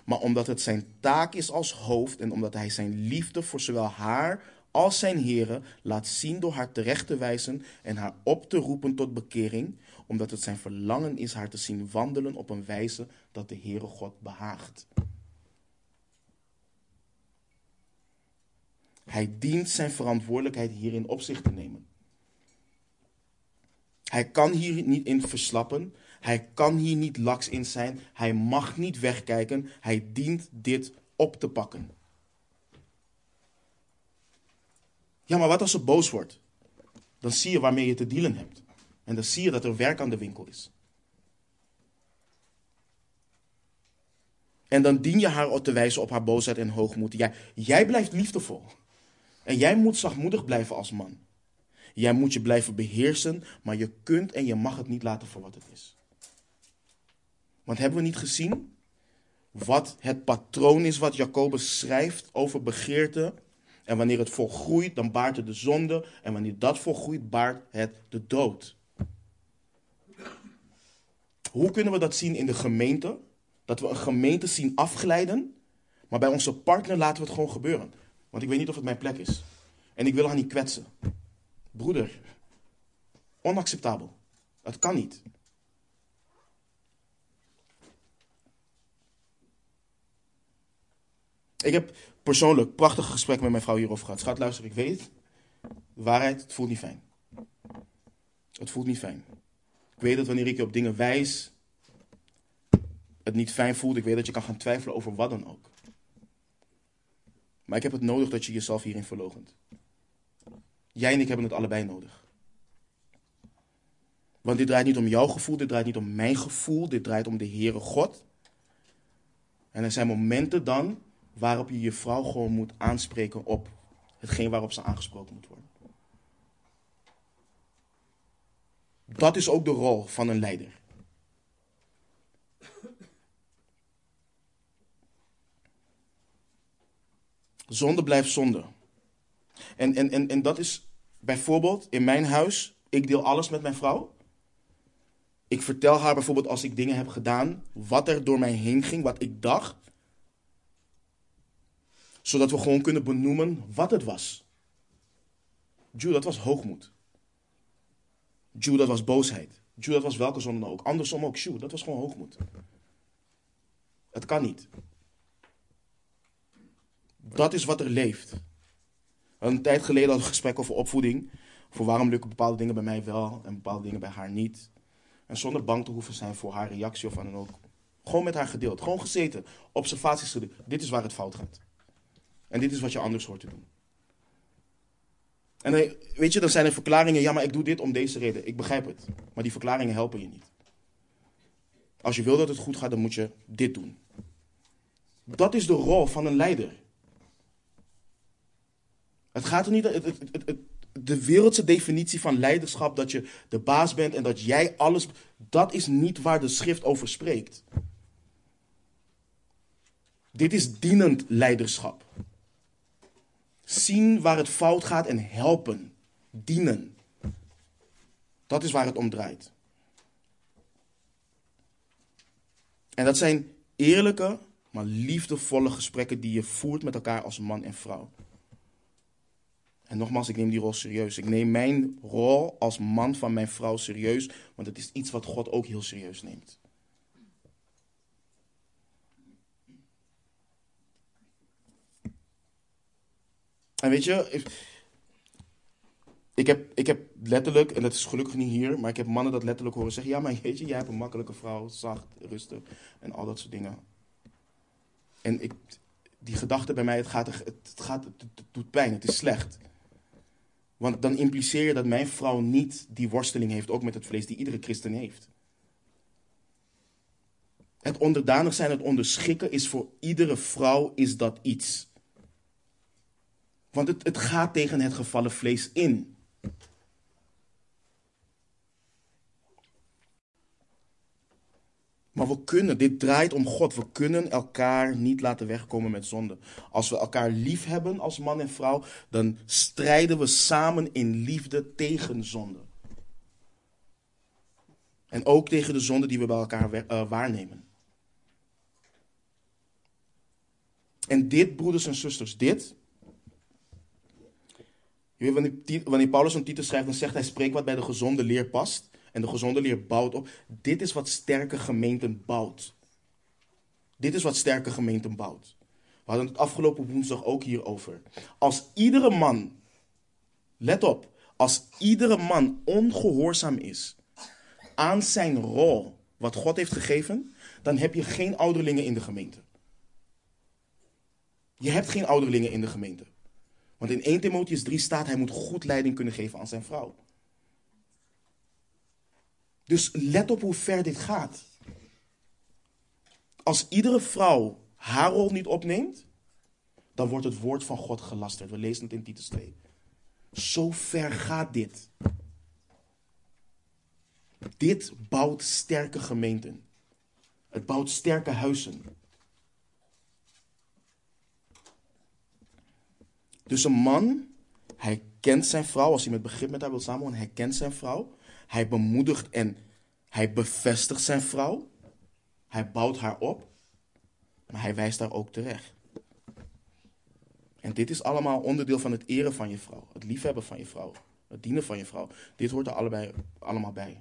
Maar omdat het zijn taak is als hoofd en omdat hij zijn liefde voor zowel haar als zijn heren laat zien door haar terecht te wijzen en haar op te roepen tot bekering, omdat het zijn verlangen is haar te zien wandelen op een wijze dat de Heere God behaagt. Hij dient zijn verantwoordelijkheid hierin op zich te nemen. Hij kan hier niet in verslappen. Hij kan hier niet laks in zijn. Hij mag niet wegkijken. Hij dient dit op te pakken. Ja, maar wat als ze boos wordt? Dan zie je waarmee je te dealen hebt. En dan zie je dat er werk aan de winkel is. En dan dien je haar te wijzen op haar boosheid en hoogmoed. Jij, jij blijft liefdevol. En jij moet zachtmoedig blijven als man. Jij moet je blijven beheersen, maar je kunt en je mag het niet laten voor wat het is. Want hebben we niet gezien wat het patroon is wat Jacobus schrijft over begeerte? En wanneer het volgroeit, dan baart het de zonde. En wanneer dat volgroeit, baart het de dood. Hoe kunnen we dat zien in de gemeente? Dat we een gemeente zien afglijden, maar bij onze partner laten we het gewoon gebeuren. Want ik weet niet of het mijn plek is. En ik wil haar niet kwetsen. Broeder, onacceptabel. Dat kan niet. Ik heb persoonlijk prachtige gesprekken met mijn vrouw hierover gehad. Schat, luister, ik weet, waarheid, het voelt niet fijn. Het voelt niet fijn. Ik weet dat wanneer ik je op dingen wijs, het niet fijn voelt. Ik weet dat je kan gaan twijfelen over wat dan ook. Maar ik heb het nodig dat je jezelf hierin verlogent. Jij en ik hebben het allebei nodig. Want dit draait niet om jouw gevoel, dit draait niet om mijn gevoel, dit draait om de Heere God. En er zijn momenten dan waarop je je vrouw gewoon moet aanspreken op hetgeen waarop ze aangesproken moet worden. Dat is ook de rol van een leider. Zonde blijft zonde. En, en, en, en dat is bijvoorbeeld in mijn huis, ik deel alles met mijn vrouw. Ik vertel haar bijvoorbeeld als ik dingen heb gedaan, wat er door mij heen ging, wat ik dacht. Zodat we gewoon kunnen benoemen wat het was. Jew, dat was hoogmoed. Jew, dat was boosheid. Jew, dat was welke zonde ook. Andersom ook, Jew, dat was gewoon hoogmoed. Het kan niet. Dat is wat er leeft. Een tijd geleden hadden we een gesprek over opvoeding. Voor waarom lukken bepaalde dingen bij mij wel en bepaalde dingen bij haar niet. En zonder bang te hoeven zijn voor haar reactie of wat dan ook. Gewoon met haar gedeeld. Gewoon gezeten. Observaties gedaan. Dit is waar het fout gaat. En dit is wat je anders hoort te doen. En weet je, dan zijn er verklaringen, ja, maar ik doe dit om deze reden. Ik begrijp het. Maar die verklaringen helpen je niet. Als je wil dat het goed gaat, dan moet je dit doen. Dat is de rol van een leider. Het gaat er niet. Het, de wereldse definitie van leiderschap, dat je de baas bent en dat jij alles. Dat is niet waar de schrift over spreekt. Dit is dienend leiderschap. Zien waar het fout gaat en helpen. Dienen. Dat is waar het om draait. En dat zijn eerlijke, maar liefdevolle gesprekken die je voert met elkaar als man en vrouw. En nogmaals, ik neem die rol serieus. Ik neem mijn rol als man van mijn vrouw serieus, want het is iets wat God ook heel serieus neemt. En weet je, ik heb, ik heb letterlijk, en dat is gelukkig niet hier, maar ik heb mannen dat letterlijk horen zeggen: Ja, maar weet je, jij hebt een makkelijke vrouw, zacht, rustig en al dat soort dingen. En ik, die gedachte bij mij, het, gaat, het, gaat, het, doet pijn, het is slecht. Want dan impliceer je dat mijn vrouw niet die worsteling heeft, ook met het vlees, die iedere christen heeft. Het onderdanig zijn, het onderschikken is voor iedere vrouw is dat iets. Want het, het gaat tegen het gevallen vlees in. Maar we kunnen, dit draait om God. We kunnen elkaar niet laten wegkomen met zonde. Als we elkaar lief hebben als man en vrouw, dan strijden we samen in liefde tegen zonde. En ook tegen de zonde die we bij elkaar uh, waarnemen. En dit, broeders en zusters, dit wanneer, wanneer Paulus een titel schrijft, dan zegt hij: spreek wat bij de gezonde leer past. En de gezonde leer bouwt op. Dit is wat sterke gemeenten bouwt. Dit is wat sterke gemeenten bouwt. We hadden het afgelopen woensdag ook hierover. Als iedere man, let op, als iedere man ongehoorzaam is aan zijn rol, wat God heeft gegeven, dan heb je geen ouderlingen in de gemeente. Je hebt geen ouderlingen in de gemeente. Want in 1 Timotheus 3 staat, hij moet goed leiding kunnen geven aan zijn vrouw. Dus let op hoe ver dit gaat. Als iedere vrouw haar rol niet opneemt, dan wordt het woord van God gelasterd. We lezen het in Titus 2. Zo ver gaat dit. Dit bouwt sterke gemeenten. Het bouwt sterke huizen. Dus een man, hij kent zijn vrouw, als hij met begrip met haar wil samenwonen, hij kent zijn vrouw. Hij bemoedigt en hij bevestigt zijn vrouw. Hij bouwt haar op, maar hij wijst haar ook terecht. En dit is allemaal onderdeel van het eren van je vrouw, het liefhebben van je vrouw, het dienen van je vrouw. Dit hoort er allebei, allemaal bij.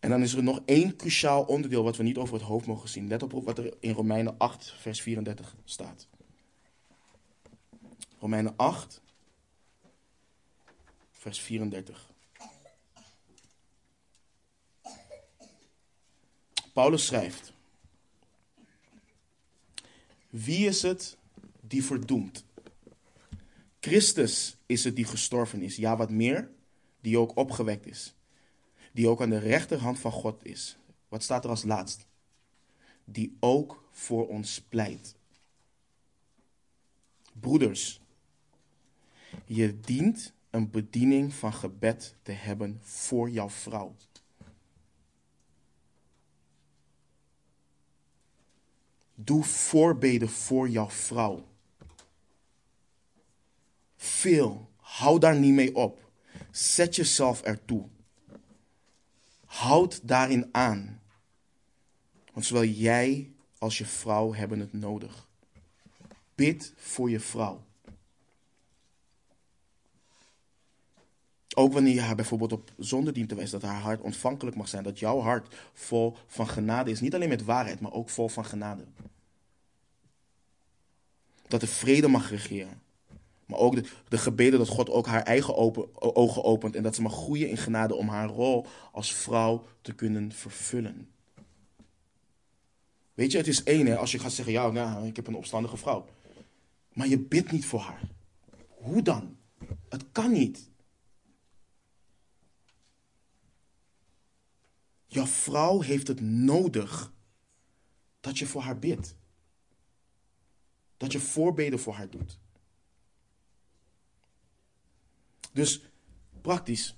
En dan is er nog één cruciaal onderdeel wat we niet over het hoofd mogen zien. Let op wat er in Romeinen 8, vers 34 staat. Romeinen 8, vers 34. Paulus schrijft: Wie is het die verdoemt? Christus is het die gestorven is, ja wat meer, die ook opgewekt is, die ook aan de rechterhand van God is. Wat staat er als laatst? Die ook voor ons pleit. Broeders, je dient een bediening van gebed te hebben voor jouw vrouw. Doe voorbeden voor jouw vrouw. Veel. Hou daar niet mee op. Zet jezelf ertoe. Houd daarin aan. Want zowel jij als je vrouw hebben het nodig. Bid voor je vrouw. Ook wanneer je haar bijvoorbeeld op zonde dient te wijzen, dat haar hart ontvankelijk mag zijn, dat jouw hart vol van genade is. Niet alleen met waarheid, maar ook vol van genade. Dat de vrede mag regeren. Maar ook de, de gebeden dat God ook haar eigen ogen opent en dat ze mag groeien in genade om haar rol als vrouw te kunnen vervullen. Weet je, het is één hè, als je gaat zeggen, ja, nou, ik heb een opstandige vrouw. Maar je bidt niet voor haar. Hoe dan? Het kan niet. Jouw vrouw heeft het nodig dat je voor haar bidt. Dat je voorbeden voor haar doet. Dus praktisch.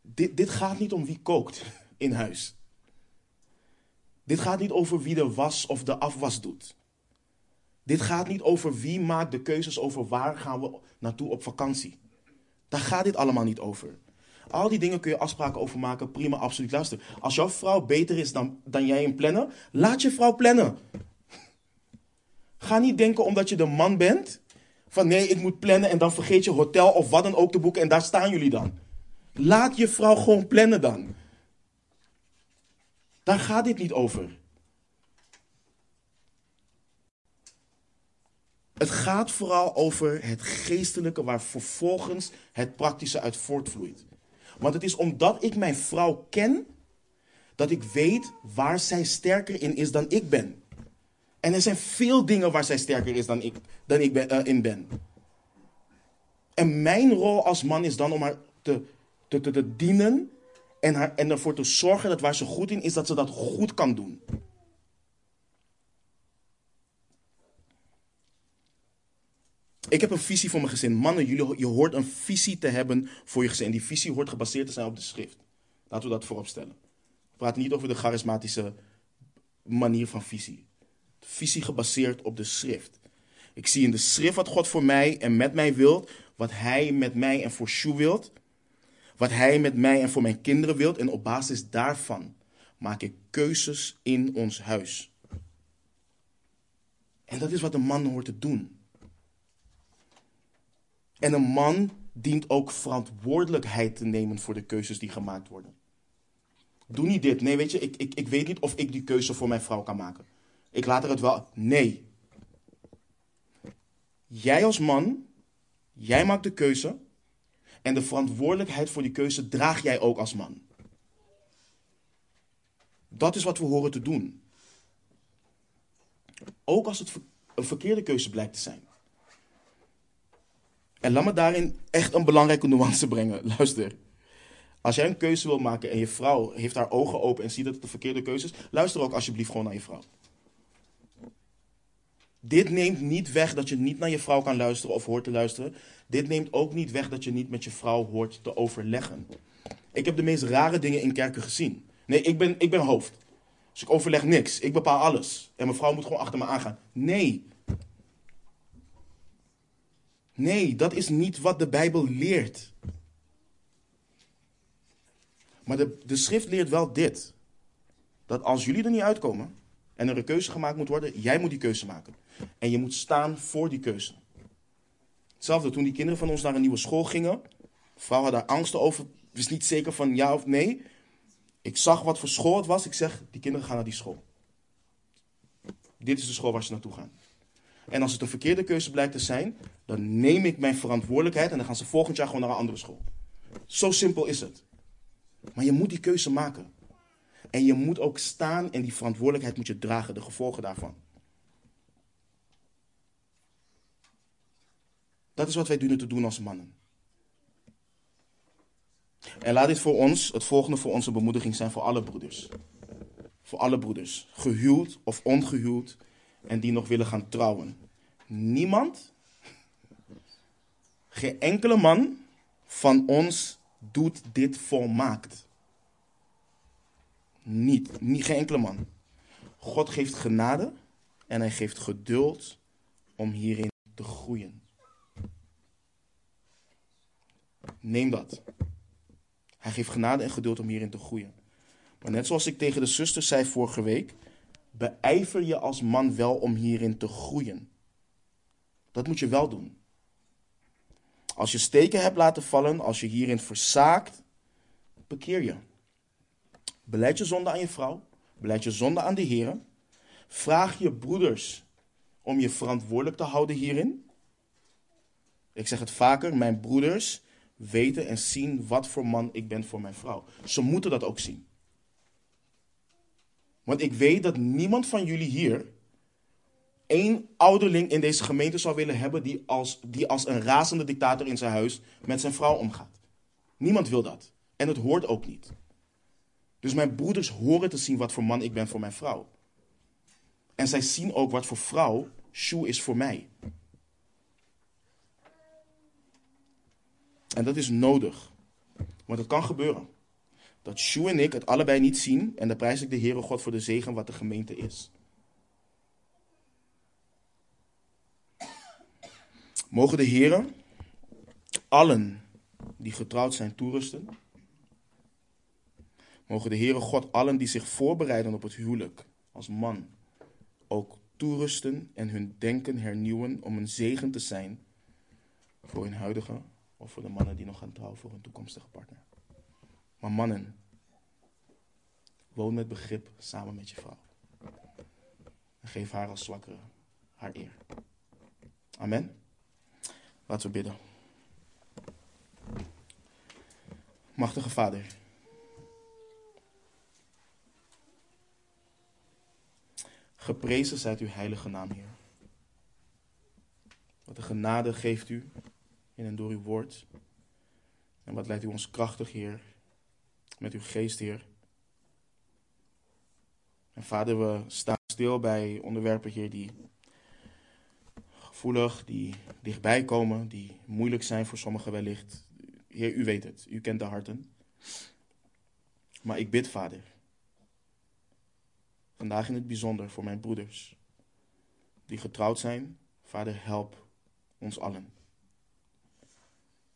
Dit, dit gaat niet om wie kookt in huis. Dit gaat niet over wie de was of de afwas doet. Dit gaat niet over wie maakt de keuzes over waar gaan we naartoe op vakantie. Daar gaat dit allemaal niet over. Al die dingen kun je afspraken over maken. Prima, absoluut. Luister, als jouw vrouw beter is dan, dan jij in plannen, laat je vrouw plannen. Ga niet denken omdat je de man bent, van nee, ik moet plannen en dan vergeet je hotel of wat dan ook te boeken en daar staan jullie dan. Laat je vrouw gewoon plannen dan. Daar gaat dit niet over. Het gaat vooral over het geestelijke waar vervolgens het praktische uit voortvloeit. Want het is omdat ik mijn vrouw ken, dat ik weet waar zij sterker in is dan ik ben. En er zijn veel dingen waar zij sterker is dan ik, dan ik ben, uh, in ben. En mijn rol als man is dan om haar te, te, te, te dienen en, haar, en ervoor te zorgen dat waar ze goed in is, dat ze dat goed kan doen. Ik heb een visie voor mijn gezin. Mannen, jullie, je hoort een visie te hebben voor je gezin. Die visie hoort gebaseerd te zijn op de schrift. Laten we dat voorop stellen. Praten niet over de charismatische manier van visie. Visie gebaseerd op de schrift. Ik zie in de schrift wat God voor mij en met mij wilt. Wat hij met mij en voor Sjoe wilt. Wat hij met mij en voor mijn kinderen wilt. En op basis daarvan maak ik keuzes in ons huis. En dat is wat een man hoort te doen. En een man dient ook verantwoordelijkheid te nemen voor de keuzes die gemaakt worden. Doe niet dit. Nee, weet je, ik, ik, ik weet niet of ik die keuze voor mijn vrouw kan maken. Ik laat er het wel. Nee. Jij als man, jij maakt de keuze. En de verantwoordelijkheid voor die keuze draag jij ook als man. Dat is wat we horen te doen. Ook als het een verkeerde keuze blijkt te zijn. En laat me daarin echt een belangrijke nuance brengen. Luister. Als jij een keuze wil maken en je vrouw heeft haar ogen open en ziet dat het een verkeerde keuze is, luister ook alsjeblieft gewoon naar je vrouw. Dit neemt niet weg dat je niet naar je vrouw kan luisteren of hoort te luisteren. Dit neemt ook niet weg dat je niet met je vrouw hoort te overleggen. Ik heb de meest rare dingen in kerken gezien. Nee, ik ben, ik ben hoofd. Dus ik overleg niks. Ik bepaal alles. En mijn vrouw moet gewoon achter me aangaan. Nee, Nee, dat is niet wat de Bijbel leert. Maar de, de schrift leert wel dit. Dat als jullie er niet uitkomen en er een keuze gemaakt moet worden, jij moet die keuze maken. En je moet staan voor die keuze. Hetzelfde toen die kinderen van ons naar een nieuwe school gingen. Vrouw had daar angsten over, wist niet zeker van ja of nee. Ik zag wat voor school het was. Ik zeg, die kinderen gaan naar die school. Dit is de school waar ze naartoe gaan. En als het een verkeerde keuze blijkt te zijn, dan neem ik mijn verantwoordelijkheid en dan gaan ze volgend jaar gewoon naar een andere school. Zo simpel is het. Maar je moet die keuze maken. En je moet ook staan en die verantwoordelijkheid moet je dragen, de gevolgen daarvan. Dat is wat wij dienen te doen als mannen. En laat dit voor ons, het volgende voor onze bemoediging zijn voor alle broeders. Voor alle broeders, gehuwd of ongehuwd, en die nog willen gaan trouwen. Niemand, geen enkele man van ons doet dit volmaakt. Niet, niet geen enkele man. God geeft genade en hij geeft geduld om hierin te groeien. Neem dat. Hij geeft genade en geduld om hierin te groeien. Maar net zoals ik tegen de zusters zei vorige week, beijver je als man wel om hierin te groeien. Dat moet je wel doen. Als je steken hebt laten vallen, als je hierin verzaakt, bekeer je. Beleid je zonde aan je vrouw, beleid je zonde aan de Heer. Vraag je broeders om je verantwoordelijk te houden hierin. Ik zeg het vaker, mijn broeders weten en zien wat voor man ik ben voor mijn vrouw. Ze moeten dat ook zien. Want ik weet dat niemand van jullie hier één ouderling in deze gemeente zou willen hebben die als, die als een razende dictator in zijn huis met zijn vrouw omgaat. Niemand wil dat. En het hoort ook niet. Dus mijn broeders horen te zien wat voor man ik ben voor mijn vrouw. En zij zien ook wat voor vrouw Shu is voor mij. En dat is nodig. Want het kan gebeuren. Dat Shu en ik het allebei niet zien. En dan prijs ik de Heere God voor de zegen wat de gemeente is. Mogen de Heeren allen die getrouwd zijn toerusten. Mogen de Heere God allen die zich voorbereiden op het huwelijk als man ook toerusten en hun denken hernieuwen om een zegen te zijn voor hun huidige of voor de mannen die nog gaan trouwen voor hun toekomstige partner. Maar mannen, woon met begrip samen met je vrouw. En geef haar als zwakkere haar eer. Amen. Laten we bidden. Machtige Vader. Geprezen zijt uw heilige naam, Heer. Wat de genade geeft u in en door uw woord. En wat leidt u ons krachtig, Heer, met uw geest, Heer. En Vader, we staan stil bij onderwerpen, Heer, die gevoelig, die dichtbij komen, die moeilijk zijn voor sommigen wellicht. Heer, u weet het, u kent de harten. Maar ik bid, Vader, vandaag in het bijzonder voor mijn broeders die getrouwd zijn. Vader, help ons allen.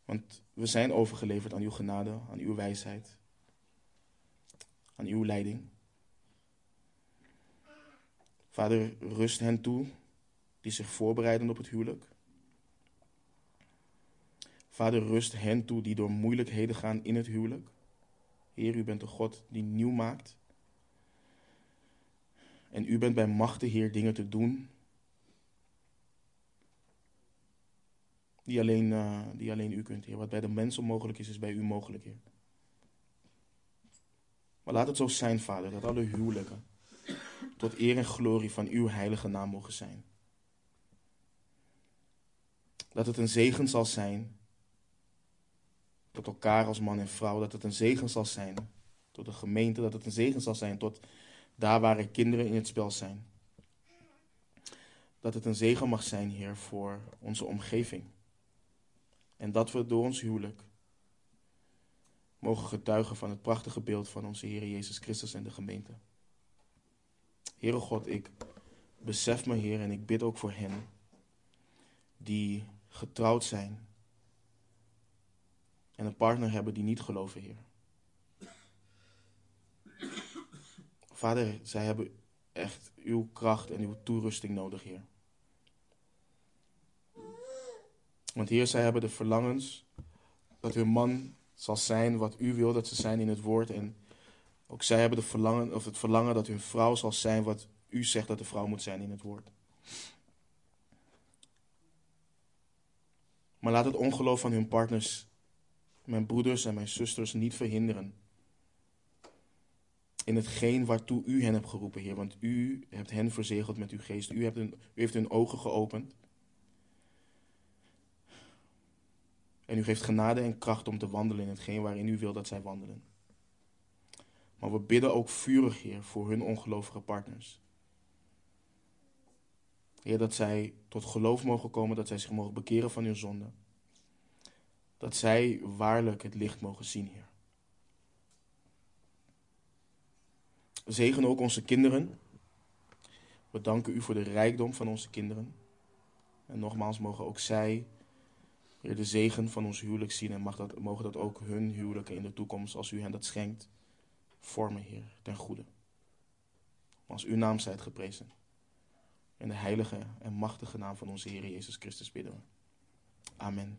Want we zijn overgeleverd aan uw genade, aan uw wijsheid, aan uw leiding. Vader, rust hen toe die zich voorbereiden op het huwelijk. Vader, rust hen toe die door moeilijkheden gaan in het huwelijk. Heer, u bent de God die nieuw maakt. En u bent bij machten, Heer, dingen te doen die alleen, uh, die alleen u kunt, Heer. Wat bij de mens onmogelijk is, is bij u mogelijk, Heer. Maar laat het zo zijn, Vader, dat alle huwelijken tot eer en glorie van uw heilige naam mogen zijn. Dat het een zegen zal zijn tot elkaar als man en vrouw. Dat het een zegen zal zijn tot de gemeente. Dat het een zegen zal zijn tot daar waar er kinderen in het spel zijn. Dat het een zegen mag zijn, Heer, voor onze omgeving. En dat we door ons huwelijk mogen getuigen van het prachtige beeld van onze Heer Jezus Christus en de gemeente. Heere God, ik besef me, Heer, en ik bid ook voor hen die getrouwd zijn en een partner hebben die niet geloven, Heer. Vader, zij hebben echt uw kracht en uw toerusting nodig, Heer. Want Heer, zij hebben de verlangens dat hun man zal zijn wat u wil dat ze zijn in het woord. En ook zij hebben de verlangen, of het verlangen dat hun vrouw zal zijn wat u zegt dat de vrouw moet zijn in het woord. Maar laat het ongeloof van hun partners, mijn broeders en mijn zusters, niet verhinderen. In hetgeen waartoe u hen hebt geroepen, Heer. Want u hebt hen verzegeld met uw geest. U, hebt hun, u heeft hun ogen geopend. En u geeft genade en kracht om te wandelen in hetgeen waarin u wil dat zij wandelen. Maar we bidden ook vurig, Heer, voor hun ongelovige partners. Heer, dat zij tot geloof mogen komen, dat zij zich mogen bekeren van hun zonde. Dat zij waarlijk het licht mogen zien, Heer. Zegen ook onze kinderen. We danken u voor de rijkdom van onze kinderen. En nogmaals mogen ook zij Heer, de zegen van ons huwelijk zien en mag dat, mogen dat ook hun huwelijken in de toekomst, als u hen dat schenkt, vormen, Heer, ten goede. Als uw naam zijt geprezen. In de heilige en machtige naam van onze Heer Jezus Christus bidden we. Amen.